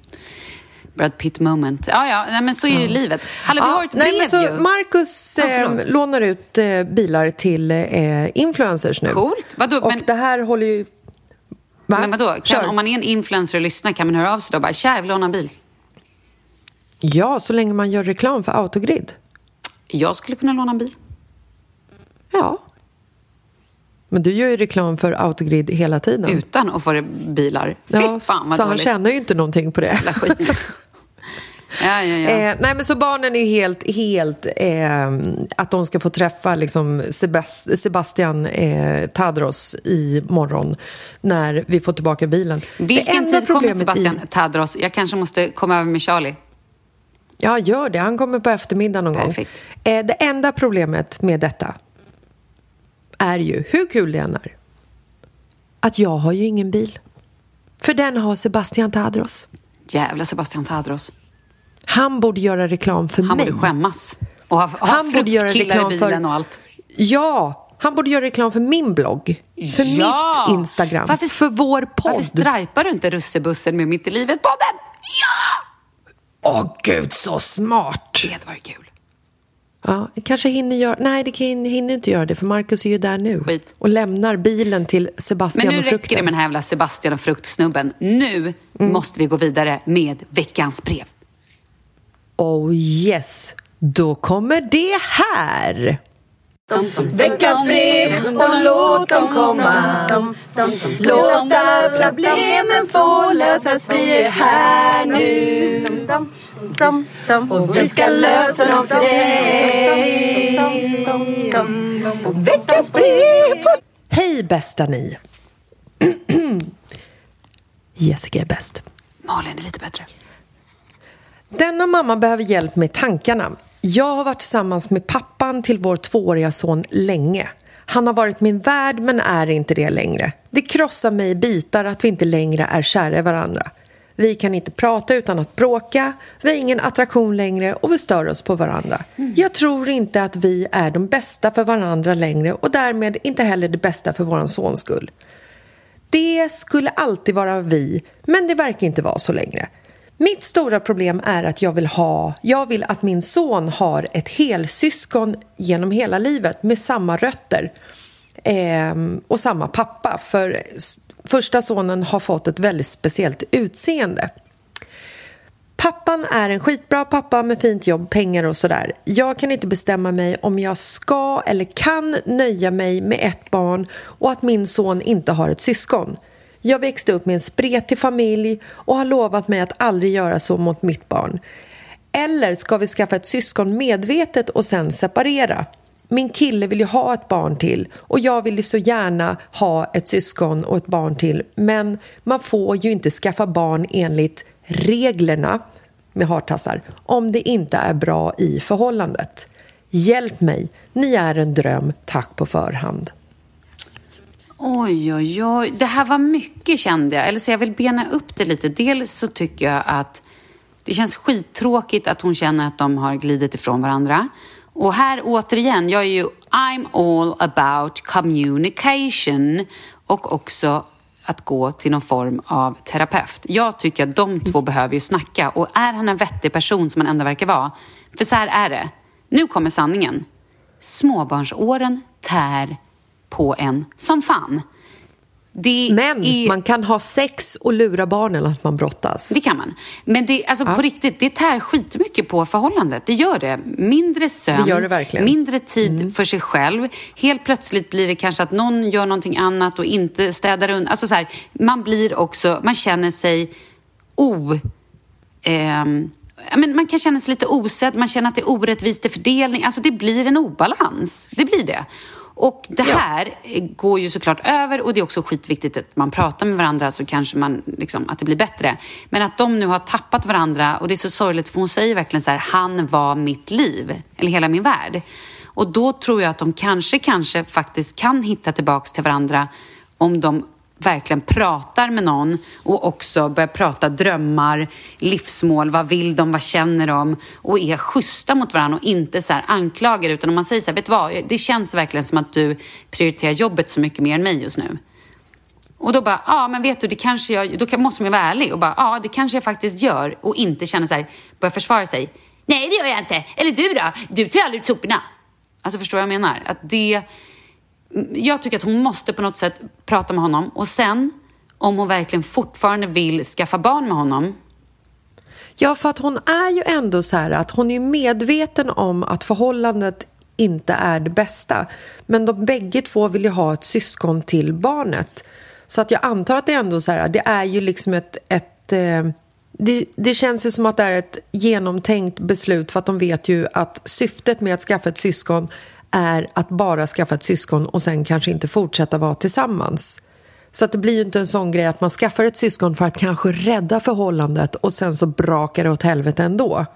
Brad Pitt moment. Ja, ja, nej, men så är ju livet. Hallå, vi har ett brev nej, men så ju. Marcus eh, förlåt. lånar ut eh, bilar till eh, influencers nu. Coolt. Vadå, Och men- det här håller ju... Va? Men vadå, Kör. kan, om man är en influencer och lyssnar, kan man höra av sig då och bara “tja, jag vill låna en bil”? Ja, så länge man gör reklam för Autogrid. Jag skulle kunna låna en bil. Ja. Men du gör ju reklam för Autogrid hela tiden. Utan att få bilar. Fy ja, fan vad så han tjänar ju inte någonting på det. Jävla skit. (laughs) ja, ja, ja. Eh, nej men så barnen är helt, helt eh, att de ska få träffa liksom Sebas- Sebastian eh, Tadros i morgon när vi får tillbaka bilen. Vilken tid kommer Sebastian I, Tadros? Jag kanske måste komma över med Charlie. ja, gör det. Han kommer på eftermiddagen någon Perfekt. gång. Eh, det enda problemet med detta är ju, hur kul det än är, att jag har ju ingen bil. För den har Sebastian Tadros. Jävla Sebastian Tadros. Han borde göra reklam för Han mig. borde skämmas. Och ha, ha Han borde göra fruktkillar i reklam bilen för... och allt. Ja, han borde göra reklam för min blogg. För Ja! mitt Instagram. Varför- för vår Varför podd. strajpar du inte russebussen med Mitt i livet-podden? Ja! Åh gud, så smart! Det varit kul. Ja, kanske hinner göra... Nej, det hinner inte göra det för Marcus är ju där nu. Skit. Och lämnar bilen till Sebastian Men nu och räcker frukten. det med den här jävla Sebastian och fruktsnubben. Nu Mm. måste vi gå vidare med veckans brev. Oh yes, då kommer det här! Veckans brev och låt dem komma. Låt alla problemen få lösas, vi är här nu. Och vi ska lösa dem för dig. Veckans brev. Hej bästa ni! (clears throat) Jessica är bäst. Malin är lite bättre. Denna mamma behöver hjälp med tankarna. Jag har varit tillsammans med pappan till vår tvååriga son länge. Han har varit min värd men är inte det längre. Det krossar mig i bitar att vi inte längre är kära i varandra. Vi kan inte prata utan att bråka, vi har ingen attraktion längre och vi stör oss på varandra. Jag tror inte att vi är de bästa för varandra längre och därmed inte heller det bästa för våran sons skull. Det skulle alltid vara vi, men det verkar inte vara så längre. Mitt stora problem är att jag vill ha, jag vill att min son har ett helsyskon genom hela livet med samma rötter. Ehm, och samma pappa, för första sonen har fått ett väldigt speciellt utseende. Pappan är en skitbra pappa med fint jobb, pengar och sådär. Jag kan inte bestämma mig om jag ska eller kan nöja mig med ett barn och att min son inte har ett syskon. Jag växte upp med en spretig familj och har lovat mig att aldrig göra så mot mitt barn. Eller ska vi skaffa ett syskon medvetet och sen separera? Min kille vill ju ha ett barn till och jag vill ju så gärna ha ett syskon och ett barn till men man får ju inte skaffa barn enligt reglerna med hartassar om det inte är bra i förhållandet. Hjälp mig, ni är en dröm, tack på förhand. Oj, oj, oj. Det här var mycket kände jag. Eller så jag vill bena upp det lite. Dels så tycker jag att det känns skittråkigt att hon känner att de har glidit ifrån varandra. Och här återigen, jag är ju I'm all about communication och också att gå till någon form av terapeut. Jag tycker att de två behöver ju snacka och är han en vettig person som han ändå verkar vara? För så här är det. Nu kommer sanningen. Småbarnsåren tär på en som fan. Det Men är... man kan ha sex och lura barnen att man brottas. Det kan man. Men det, alltså på riktigt, det tär skitmycket på förhållandet. Det gör det. Mindre sömn, Det gör det verkligen. mindre tid för sig själv. Helt plötsligt blir det kanske att någon gör någonting annat och inte städar undan. Alltså så här, man blir också, man känner sig o... ja, men man kan känna sig lite osedd, man känner att det är orättvist i fördelning. Alltså det blir en obalans. Det blir det. Och det här eh, går ju såklart över och det är också skitviktigt att man pratar med varandra så kanske man, liksom, att det blir bättre. Men att de nu har tappat varandra och det är så sorgligt för hon säger verkligen så här, han var mitt liv, eller hela min värld. Och då tror jag att de kanske, kanske faktiskt kan hitta tillbaks till varandra om de verkligen pratar med någon och också börjar prata drömmar, livsmål, vad vill de, vad känner de och är schyssta mot varandra och inte så här anklagar utan om man säger så här, vet du vad, det känns verkligen som att du prioriterar jobbet så mycket mer än mig just nu. Och då bara, ja men vet du, det kanske jag, då måste man ju vara ärlig och bara, ja det kanske jag faktiskt gör och inte känna så här, börja försvara sig. Nej det gör jag inte, eller du då, du tar ju aldrig ut soporna. Alltså förstår vad jag menar? Att det, jag tycker att hon måste på något sätt prata med honom och sen om hon verkligen fortfarande vill skaffa barn med honom Ja, för att hon är ju ändå så här att hon är medveten om att förhållandet inte är det bästa. Men de bägge två vill ju ha ett syskon till barnet. Så att jag antar att det är ändå så här, det är ju liksom ett... ett eh, det, det känns ju som att det är ett genomtänkt beslut för att de vet ju att syftet med att skaffa ett syskon är att bara skaffa ett syskon och sen kanske inte fortsätta vara tillsammans. Så att det blir ju inte en sån grej att man skaffar ett syskon för att kanske rädda förhållandet och sen så brakar det åt helvete ändå.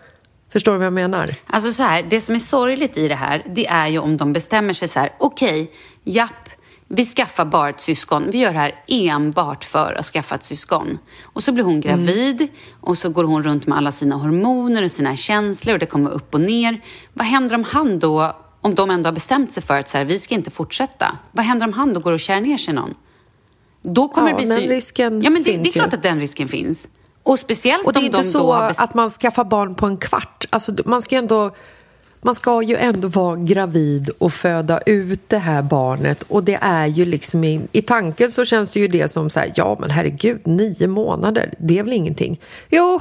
Förstår du vad jag menar? Alltså så här, det som är sorgligt i det här, det är ju om de bestämmer sig så här, okej, japp, vi skaffar bara ett syskon. Vi gör det här enbart för att skaffa ett syskon. Och så blir hon gravid och så går hon runt med alla sina hormoner och sina känslor och det kommer upp och ner. Vad händer om han då, om de ändå har bestämt sig för att så här, vi ska inte fortsätta? Vad händer om han då går och kär ner sig någon? Då kommer Ja, det bli den så... risken ja, men det, det är finns klart ju. att den risken finns. Och speciellt Och det är om inte de så bestämt... att man skaffar barn på en kvart. Alltså, man ska ändå... Man ska ju ändå vara gravid och föda ut det här barnet och det är ju liksom i, i tanken så känns det ju det som så här, ja men herregud, nio månader, det är väl ingenting? Jo,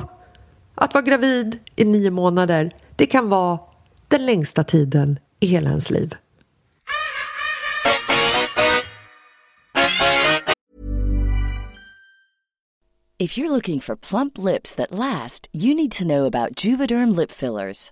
att vara gravid i nio månader, det kan vara den längsta tiden i hela ens liv. If you're looking for plump lips that last, you need to know about Juvederm lip fillers.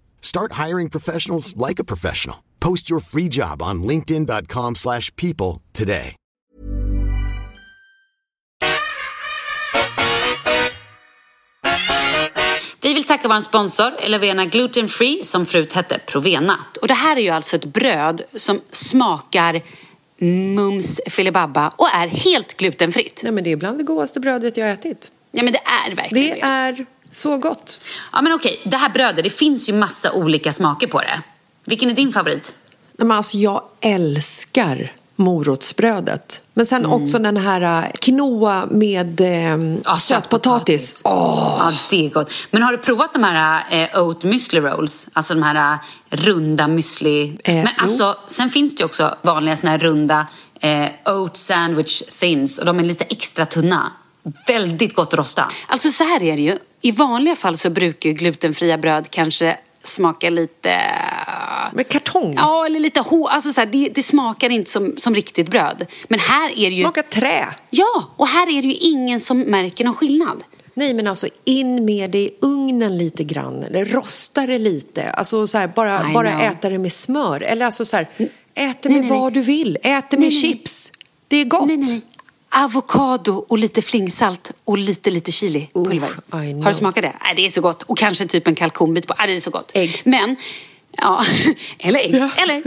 Start hiring professionals like a professional. Post your free job on linkedin.com/people slash people today. Vi vill tacka vår sponsor Elevena Gluten Free som förut hette Provena. Och det här är ju alltså ett bröd som smakar mums filibabba och är helt glutenfritt. Nej, men det är bland det godaste brödet jag har ätit. Ja men det är verkligen Det är så gott. Ja men okej, det här brödet, det finns ju massa olika smaker på det. Vilken är din favorit? Nej, men alltså, jag älskar morotsbrödet. Men sen också den här äh, quinoa med eh, Ja, sötpotatis. Åh, Ja, det är gott. Men har du provat de här eh, oat müsli rolls? Alltså de här runda müsli. Eh, Men alltså, sen finns det också vanliga såna här runda eh, oat sandwich thins och de är lite extra tunna. Väldigt gott rosta. Alltså så här är det ju. I vanliga fall så brukar ju glutenfria bröd kanske smaka lite... med kartong. Ja, eller lite hår. Alltså så här, det, det smakar inte som, som riktigt bröd. Men här är det ju... Smakar trä. Ja, och här är det ju ingen som märker någon skillnad. Nej, men alltså in med det i ugnen lite grann. Eller rosta det lite. Alltså så här, bara, I bara know. äta det med smör. Eller alltså så här, ät det Nej, med nej, vad nej. du vill. Ät det med Nej, nej, nej. chips. Det är gott. Nej, nej, nej. Avokado och lite flingsalt och lite, lite chilipulver. Oh. Har du smakat det? Nej, det är så gott. Och kanske typ en kalkonbit på. Nej, det är så gott. Ägg. Men, ja, (laughs) eller ägg. Eller, (laughs)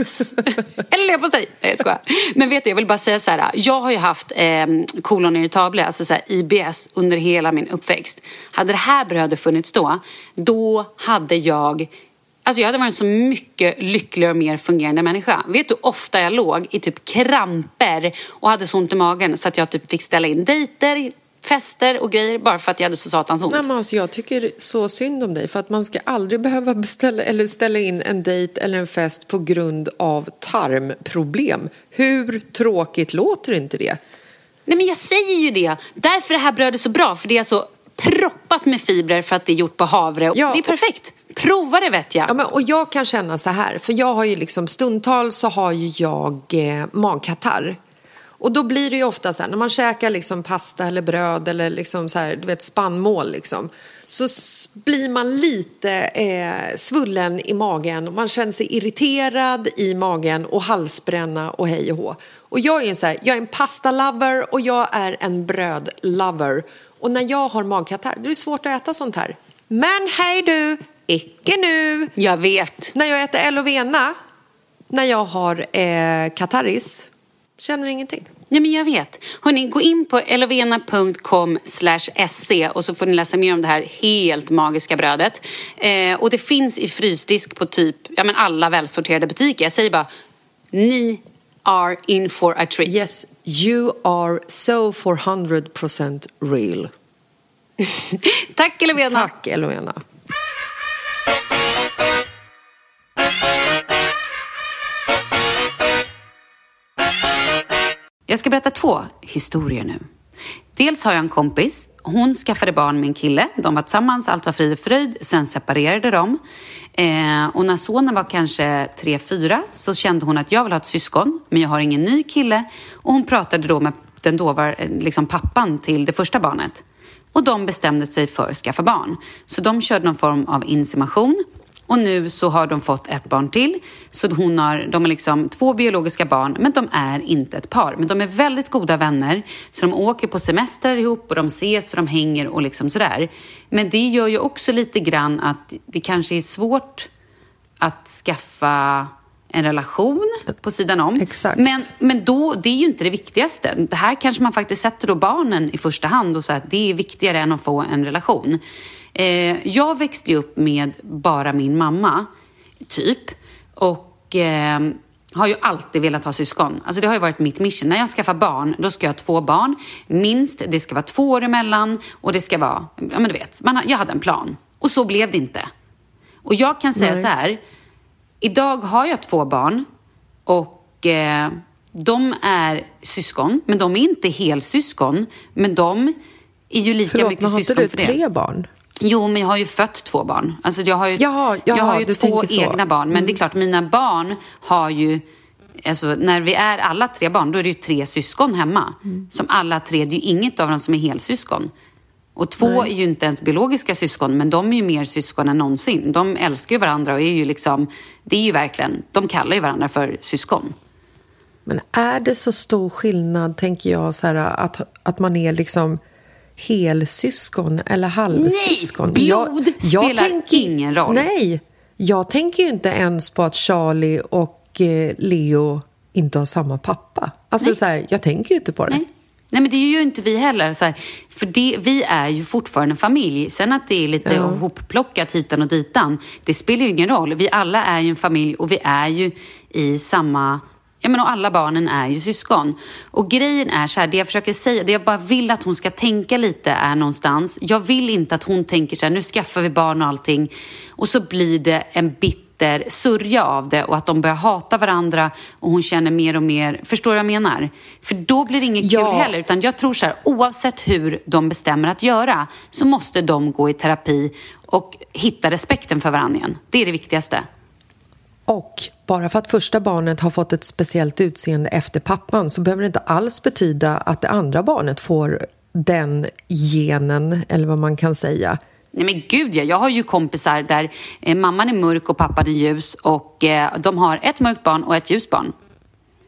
eller leverpastej. Nej, jag skojar. Men vet du, jag vill bara säga så här. Jag har ju haft eh, kolon irritable, alltså så här, IBS, under hela min uppväxt. Hade det här brödet funnits då, då hade jag Alltså jag hade varit en så mycket lyckligare och mer fungerande människa. Vet du ofta jag låg i typ kramper och hade så ont i magen så att jag typ fick ställa in dejter, fester och grejer bara för att jag hade så satans ont. Nej, men alltså, jag tycker så synd om dig för att man ska aldrig behöva beställa eller ställa in en dejt eller en fest på grund av tarmproblem. Hur tråkigt låter inte det? Nej men jag säger ju det. Därför är det här brödet så bra för det är så proppat med fibrer för att det är gjort på havre. Ja. Det är perfekt. Prova det vet jag. Ja, men, och jag kan känna så här, för jag har ju liksom stundtals så har ju jag eh, magkatarr. Och då blir det ju ofta så här, när man käkar liksom pasta eller bröd eller liksom så här, du vet spannmål liksom. Så blir man lite eh, svullen i magen och man känner sig irriterad i magen och halsbränna och hej och hå. Och jag är en så här, jag är en pasta-lover och jag är en bröd-lover. Och när jag har magkatarr, då är det svårt att äta sånt här. Men hej du, icke nu! Jag vet. När jag äter Elovena, när jag har eh, katarris, känner ingenting. Ja, men jag vet. Hörrni, gå in på elovena.com se och så får ni läsa mer om det här helt magiska brödet. Eh, och det finns i frysdisk på typ ja, men alla välsorterade butiker. Jag säger bara, ni are in for a treat. Yes, you are so 400% real. (laughs) Tack Elovena. Tack Elovena. Jag ska berätta två historier nu. Dels har jag en kompis hon skaffade barn med en kille. De var tillsammans, allt var frid och fröjd. Sen separerade de. Eh, och när sonen var kanske tre, fyra så kände hon att jag vill ha ett syskon, men jag har ingen ny kille. Och hon pratade då med den dåvar, eh, liksom pappan till det första barnet. Och de bestämde sig för att skaffa barn. Så de körde någon form av insemination. Och nu så har de fått ett barn till. Så hon har, de har liksom två biologiska barn, men de är inte ett par. Men de är väldigt goda vänner. Så de åker på semester ihop och de ses och de hänger och liksom sådär. Men det gör ju också lite grann att det kanske är svårt att skaffa en relation på sidan om. Exakt. Men, men då, det är ju inte det viktigaste. Det här kanske man faktiskt sätter då barnen i första hand och så att det är viktigare än att få en relation. Eh, jag växte upp med bara min mamma, typ. Och eh, har ju alltid velat ha syskon. Alltså det har ju varit mitt mission. När jag skaffar barn, då ska jag ha två barn. Minst, det ska vara två år emellan och det ska vara, ja men du vet, man, jag hade en plan. Och så blev det inte. Och jag kan säga Nej. så här, idag har jag två barn och eh, de är syskon, men de är inte helsyskon. Men de är ju lika Förlåt, mycket men har inte syskon du för det. tre barn? Jo, men jag har ju fött två barn. Alltså jag har ju, Jaha, jag jaha, har ju två så. Mm. egna barn. Men det är klart, mina barn har ju... Alltså, när vi är alla tre barn, då är det ju tre syskon hemma. Mm. Som alla tre, det är ju inget av dem som är helsyskon. Och två är ju inte ens biologiska syskon, men de är ju mer syskon än någonsin. De älskar ju varandra och är ju liksom... Det är ju verkligen... De kallar ju varandra för syskon. Men är det så stor skillnad, tänker jag, så här, att, att man är liksom helsyskon eller halvsyskon? Nej, blod spelar ingen roll. Nej, jag tänker ju inte ens på att Charlie och eh, Leo inte har samma pappa. Alltså, Nej. så här, jag tänker ju inte på det. Nej. Nej, men det är ju inte vi heller. Så här, för det, vi är ju fortfarande en familj. Sen att det är lite Ja. hopplockat hitan och ditan, det spelar ju ingen roll. Vi alla är ju en familj och vi är ju i samma... Jag menar, och alla barnen är ju syskon. Och grejen är så här, det jag försöker säga, det jag bara vill att hon ska tänka lite är någonstans. Jag vill inte att hon tänker så här, nu skaffar vi barn och allting. Och så blir det en bitter sörja av det och att de börjar hata varandra och hon känner mer och mer, förstår du vad jag menar? För då blir det inget Ja. kul heller, utan jag tror så här, oavsett hur de bestämmer att göra så måste de gå i terapi och hitta respekten för varandra igen. Det är det viktigaste. Och bara för att första barnet har fått ett speciellt utseende efter pappan så behöver det inte alls betyda att det andra barnet får den genen, eller vad man kan säga. Nej men gud ja, jag har ju kompisar där eh, mamman är mörk och pappan är ljus och eh, de har ett mörkt barn och ett ljust barn.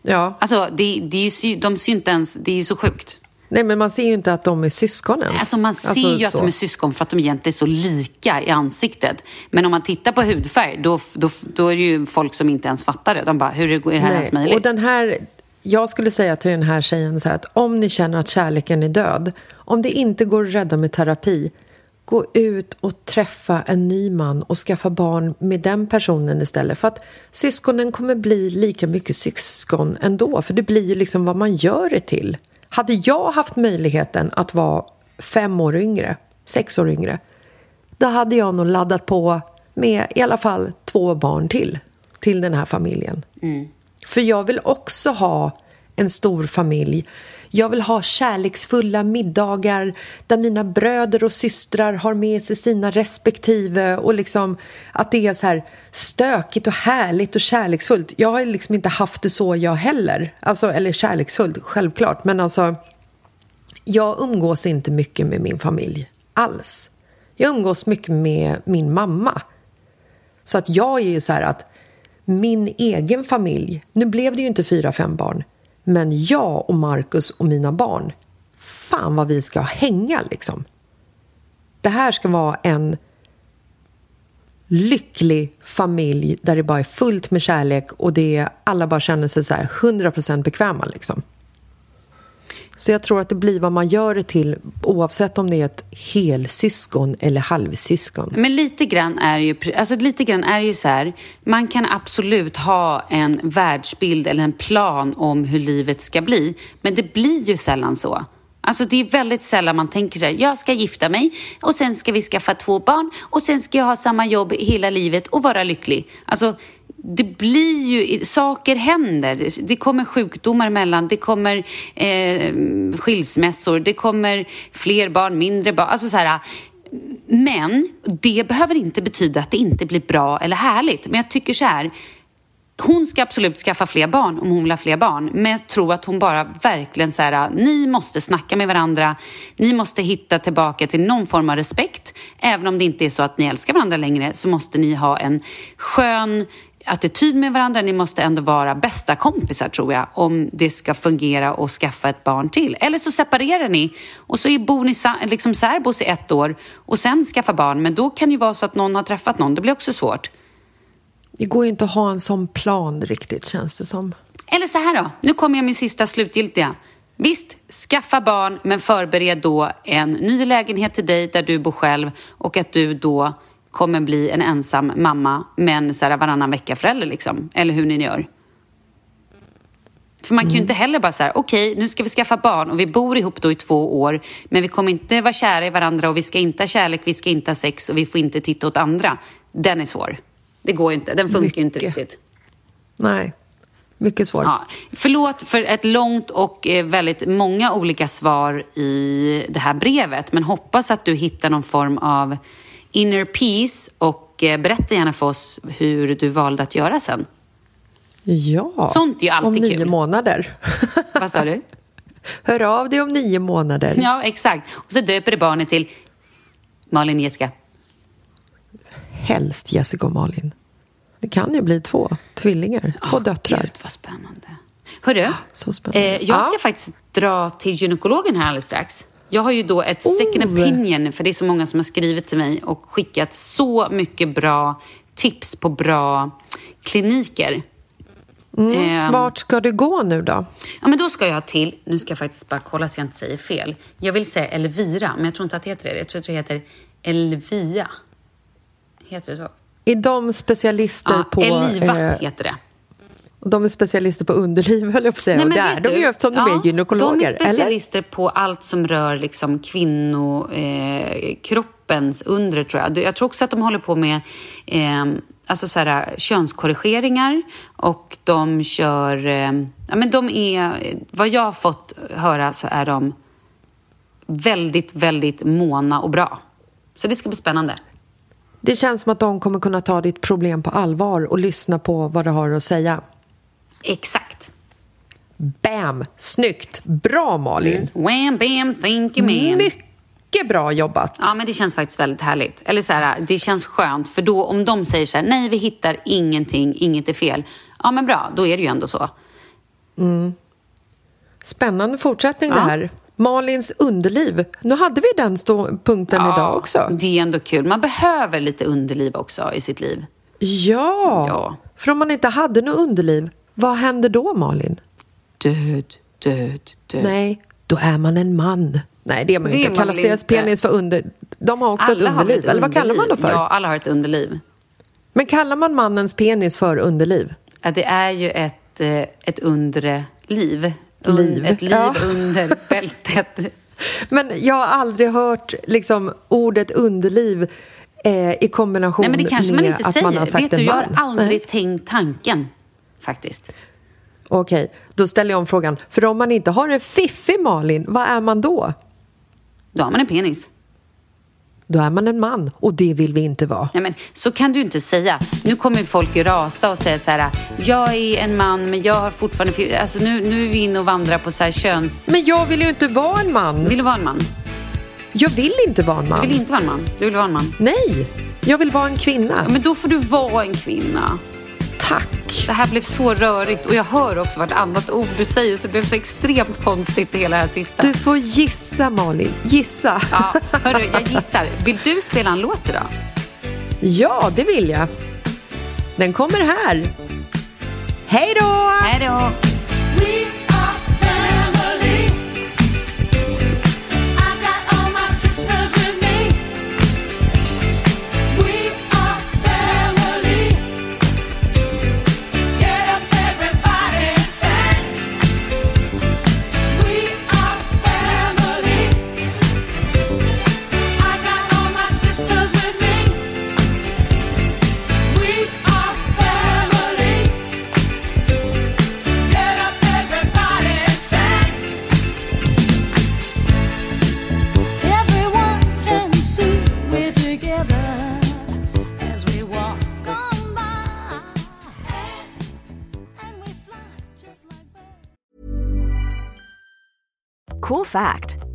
Ja. Alltså det, det är ju, de ju inte ens, det är ju så sjukt. Nej, men man ser ju inte att de är syskon ens. Alltså man ser ju att så. de är syskon för att de egentligen är så lika i ansiktet. Men om man tittar på hudfärg, då, då, då är det ju folk som inte ens fattar det. De bara, hur är det här ens möjligt? Och den här, jag skulle säga till den här tjejen så här att om ni känner att kärleken är död, om det inte går att rädda med terapi, gå ut och träffa en ny man och skaffa barn med den personen istället. För att syskonen kommer bli lika mycket syskon ändå, för det blir ju liksom vad man gör det till. Hade jag haft möjligheten att vara fem år yngre, sex år yngre, då hade jag nog laddat på med i alla fall två barn till, till den här familjen. För jag vill också ha en stor familj. Jag vill ha kärleksfulla middagar där mina bröder och systrar har med sig sina respektive och liksom att det är så här stökigt och härligt och kärleksfullt. Jag har ju liksom inte haft det så jag heller. Alltså, eller kärleksfullt, självklart. Men alltså, jag umgås inte mycket med min familj alls. Jag umgås mycket med min mamma. Så att jag är ju så här att min egen familj, nu blev det ju inte fyra, fem barn, men jag och Marcus och mina barn, fan vad vi ska hänga liksom. Det här ska vara en lycklig familj där det bara är fullt med kärlek och det är, alla bara känner sig så här 100% bekväma liksom. Så jag tror att det blir vad man gör det till oavsett om det är ett helsyskon eller halvsyskon. Men lite grann är ju, alltså lite grann är ju så här, man kan absolut ha en världsbild eller en plan om hur livet ska bli, men det blir ju sällan så. Alltså det är väldigt sällan man tänker så här, jag ska gifta mig och sen ska vi skaffa två barn och sen ska jag ha samma jobb hela livet och vara lycklig. Alltså det blir ju, saker händer. Det kommer sjukdomar emellan, det kommer eh, skilsmässor, det kommer fler barn, mindre barn. Alltså så här, men det behöver inte betyda att det inte blir bra eller härligt. Men jag tycker så här, hon ska absolut skaffa fler barn om hon vill ha fler barn. Men jag tror att hon bara verkligen så här, ni måste snacka med varandra. Ni måste hitta tillbaka till någon form av respekt. Även om det inte är så att ni älskar varandra längre så måste ni ha en skön attityd med varandra. Ni måste ändå vara bästa kompisar tror jag om det ska fungera och skaffa ett barn till. Eller så separerar ni och så bor ni liksom särbos i ett år och sen skaffa barn. Men då kan det ju vara så att någon har träffat någon. Det blir också svårt. Det går ju inte att ha en sån plan riktigt känns det som. Eller så här då, nu kommer jag min sista slutgiltiga. Visst, skaffa barn men förbered då en ny lägenhet till dig där du bor själv och att du då kommer bli en ensam mamma men så här varannan vecka-förälder liksom. Eller hur ni gör. För man kan ju mm. inte heller bara säga okej, okay, nu ska vi skaffa barn och vi bor ihop då i två år, men vi kommer inte vara kära i varandra och vi ska inte ha kärlek, vi ska inte ha sex och vi får inte titta åt andra. Den är svår. Det går ju inte. Den funkar ju inte riktigt. Nej. Mycket svårt. Ja. Förlåt för ett långt och eh, väldigt många olika svar i det här brevet. Men hoppas att du hittar någon form av inner peace och eh, berätta gärna för oss hur du valde att göra sen. Ja, Sånt är ju alltid om nio kul. månader. (laughs) Vad sa du? Hör av dig om nio månader. Ja, exakt. Och så döper du barnet till Malin Jessica helst Jessica och Malin. Det kan ju bli två tvillingar, två oh, döttrar. Gud, vad spännande. Hörru, så spännande. Eh, jag ska ja. faktiskt dra till gynekologen här alldeles strax. Jag har ju då ett oh. second opinion, för det är så många som har skrivit till mig och skickat så mycket bra tips på bra kliniker. Mm. Eh, Vart ska du gå nu då? Ja, men då ska jag till, nu ska jag faktiskt bara kolla så jag inte säger fel. Jag vill säga Elvira, men jag tror inte att det heter det. Jag tror att det heter Elvia. Heter det så? Är de specialister ja, på... Eliva eh, heter det. De är specialister på underliv, höll jag på att säga. Nej, och det är de ju eftersom ja, de är gynekologer. De är specialister eller? på allt som rör liksom kvinnokroppens eh, undre, tror jag. Jag tror också att de håller på med eh, alltså så här, könskorrigeringar och de kör... Eh, ja, men de är... Vad jag har fått höra så är de väldigt, väldigt måna och bra. Så det ska bli spännande. Det känns som att de kommer kunna ta ditt problem på allvar och lyssna på vad du har att säga. Exakt. Bam! Snyggt! Bra, Malin! Mm. Wham, bam, thank you, man. Mycket bra jobbat! Ja, men det känns faktiskt väldigt härligt. Eller så här, det känns skönt, för då om de säger så här, nej, vi hittar ingenting, inget är fel. Ja, men bra, då är det ju ändå så. Mm. Spännande fortsättning ja. det här. Malins underliv. Nu hade vi den punkten ja, idag också. Det är ändå kul. Man behöver lite underliv också i sitt liv. Ja, ja. för om man inte hade något underliv, vad händer då Malin? Död, död, död. Nej, då är man en man. Nej, det är man ju inte. Kallas deras penis för under... De har också alla ett underliv. Ett Eller vad kallar man då för? Ja, alla har ett underliv. Men kallar man mannens penis för underliv? Ja, det är ju ett, eh, ett undre liv liv. Ett liv ja. under (laughs) bältet. Men jag har aldrig hört liksom, ordet underliv eh, i kombination Nej, men det kanske med man inte att säger. man har sagt Vet du, jag har aldrig Nej. tänkt tanken, faktiskt. Okej, okay, då ställer jag om frågan. För om man inte har en fiffig Malin, vad är man då? Då har man en penis. Då är man en man och det vill vi inte vara. Nej, men så kan du inte säga. Nu kommer folk ju rasa och säga så här. Jag är en man men jag har fortfarande... Alltså nu, nu är vi inne och vandrar på så här köns... Men jag vill ju inte vara en man. Vill du vara en man? Jag vill inte vara en man. Du vill inte vara en man? Du vill vara en man? Nej, jag vill vara en kvinna. Ja, men då får du vara en kvinna. Tack. Det här blev så rörigt och jag hör också vartannat ord du säger så det blev så extremt konstigt det hela det här sista. Du får gissa Malin, gissa. Ja, hörru, jag gissar. Vill du spela en låt idag? Ja, det vill jag. Den kommer här. Hej då! Hej då!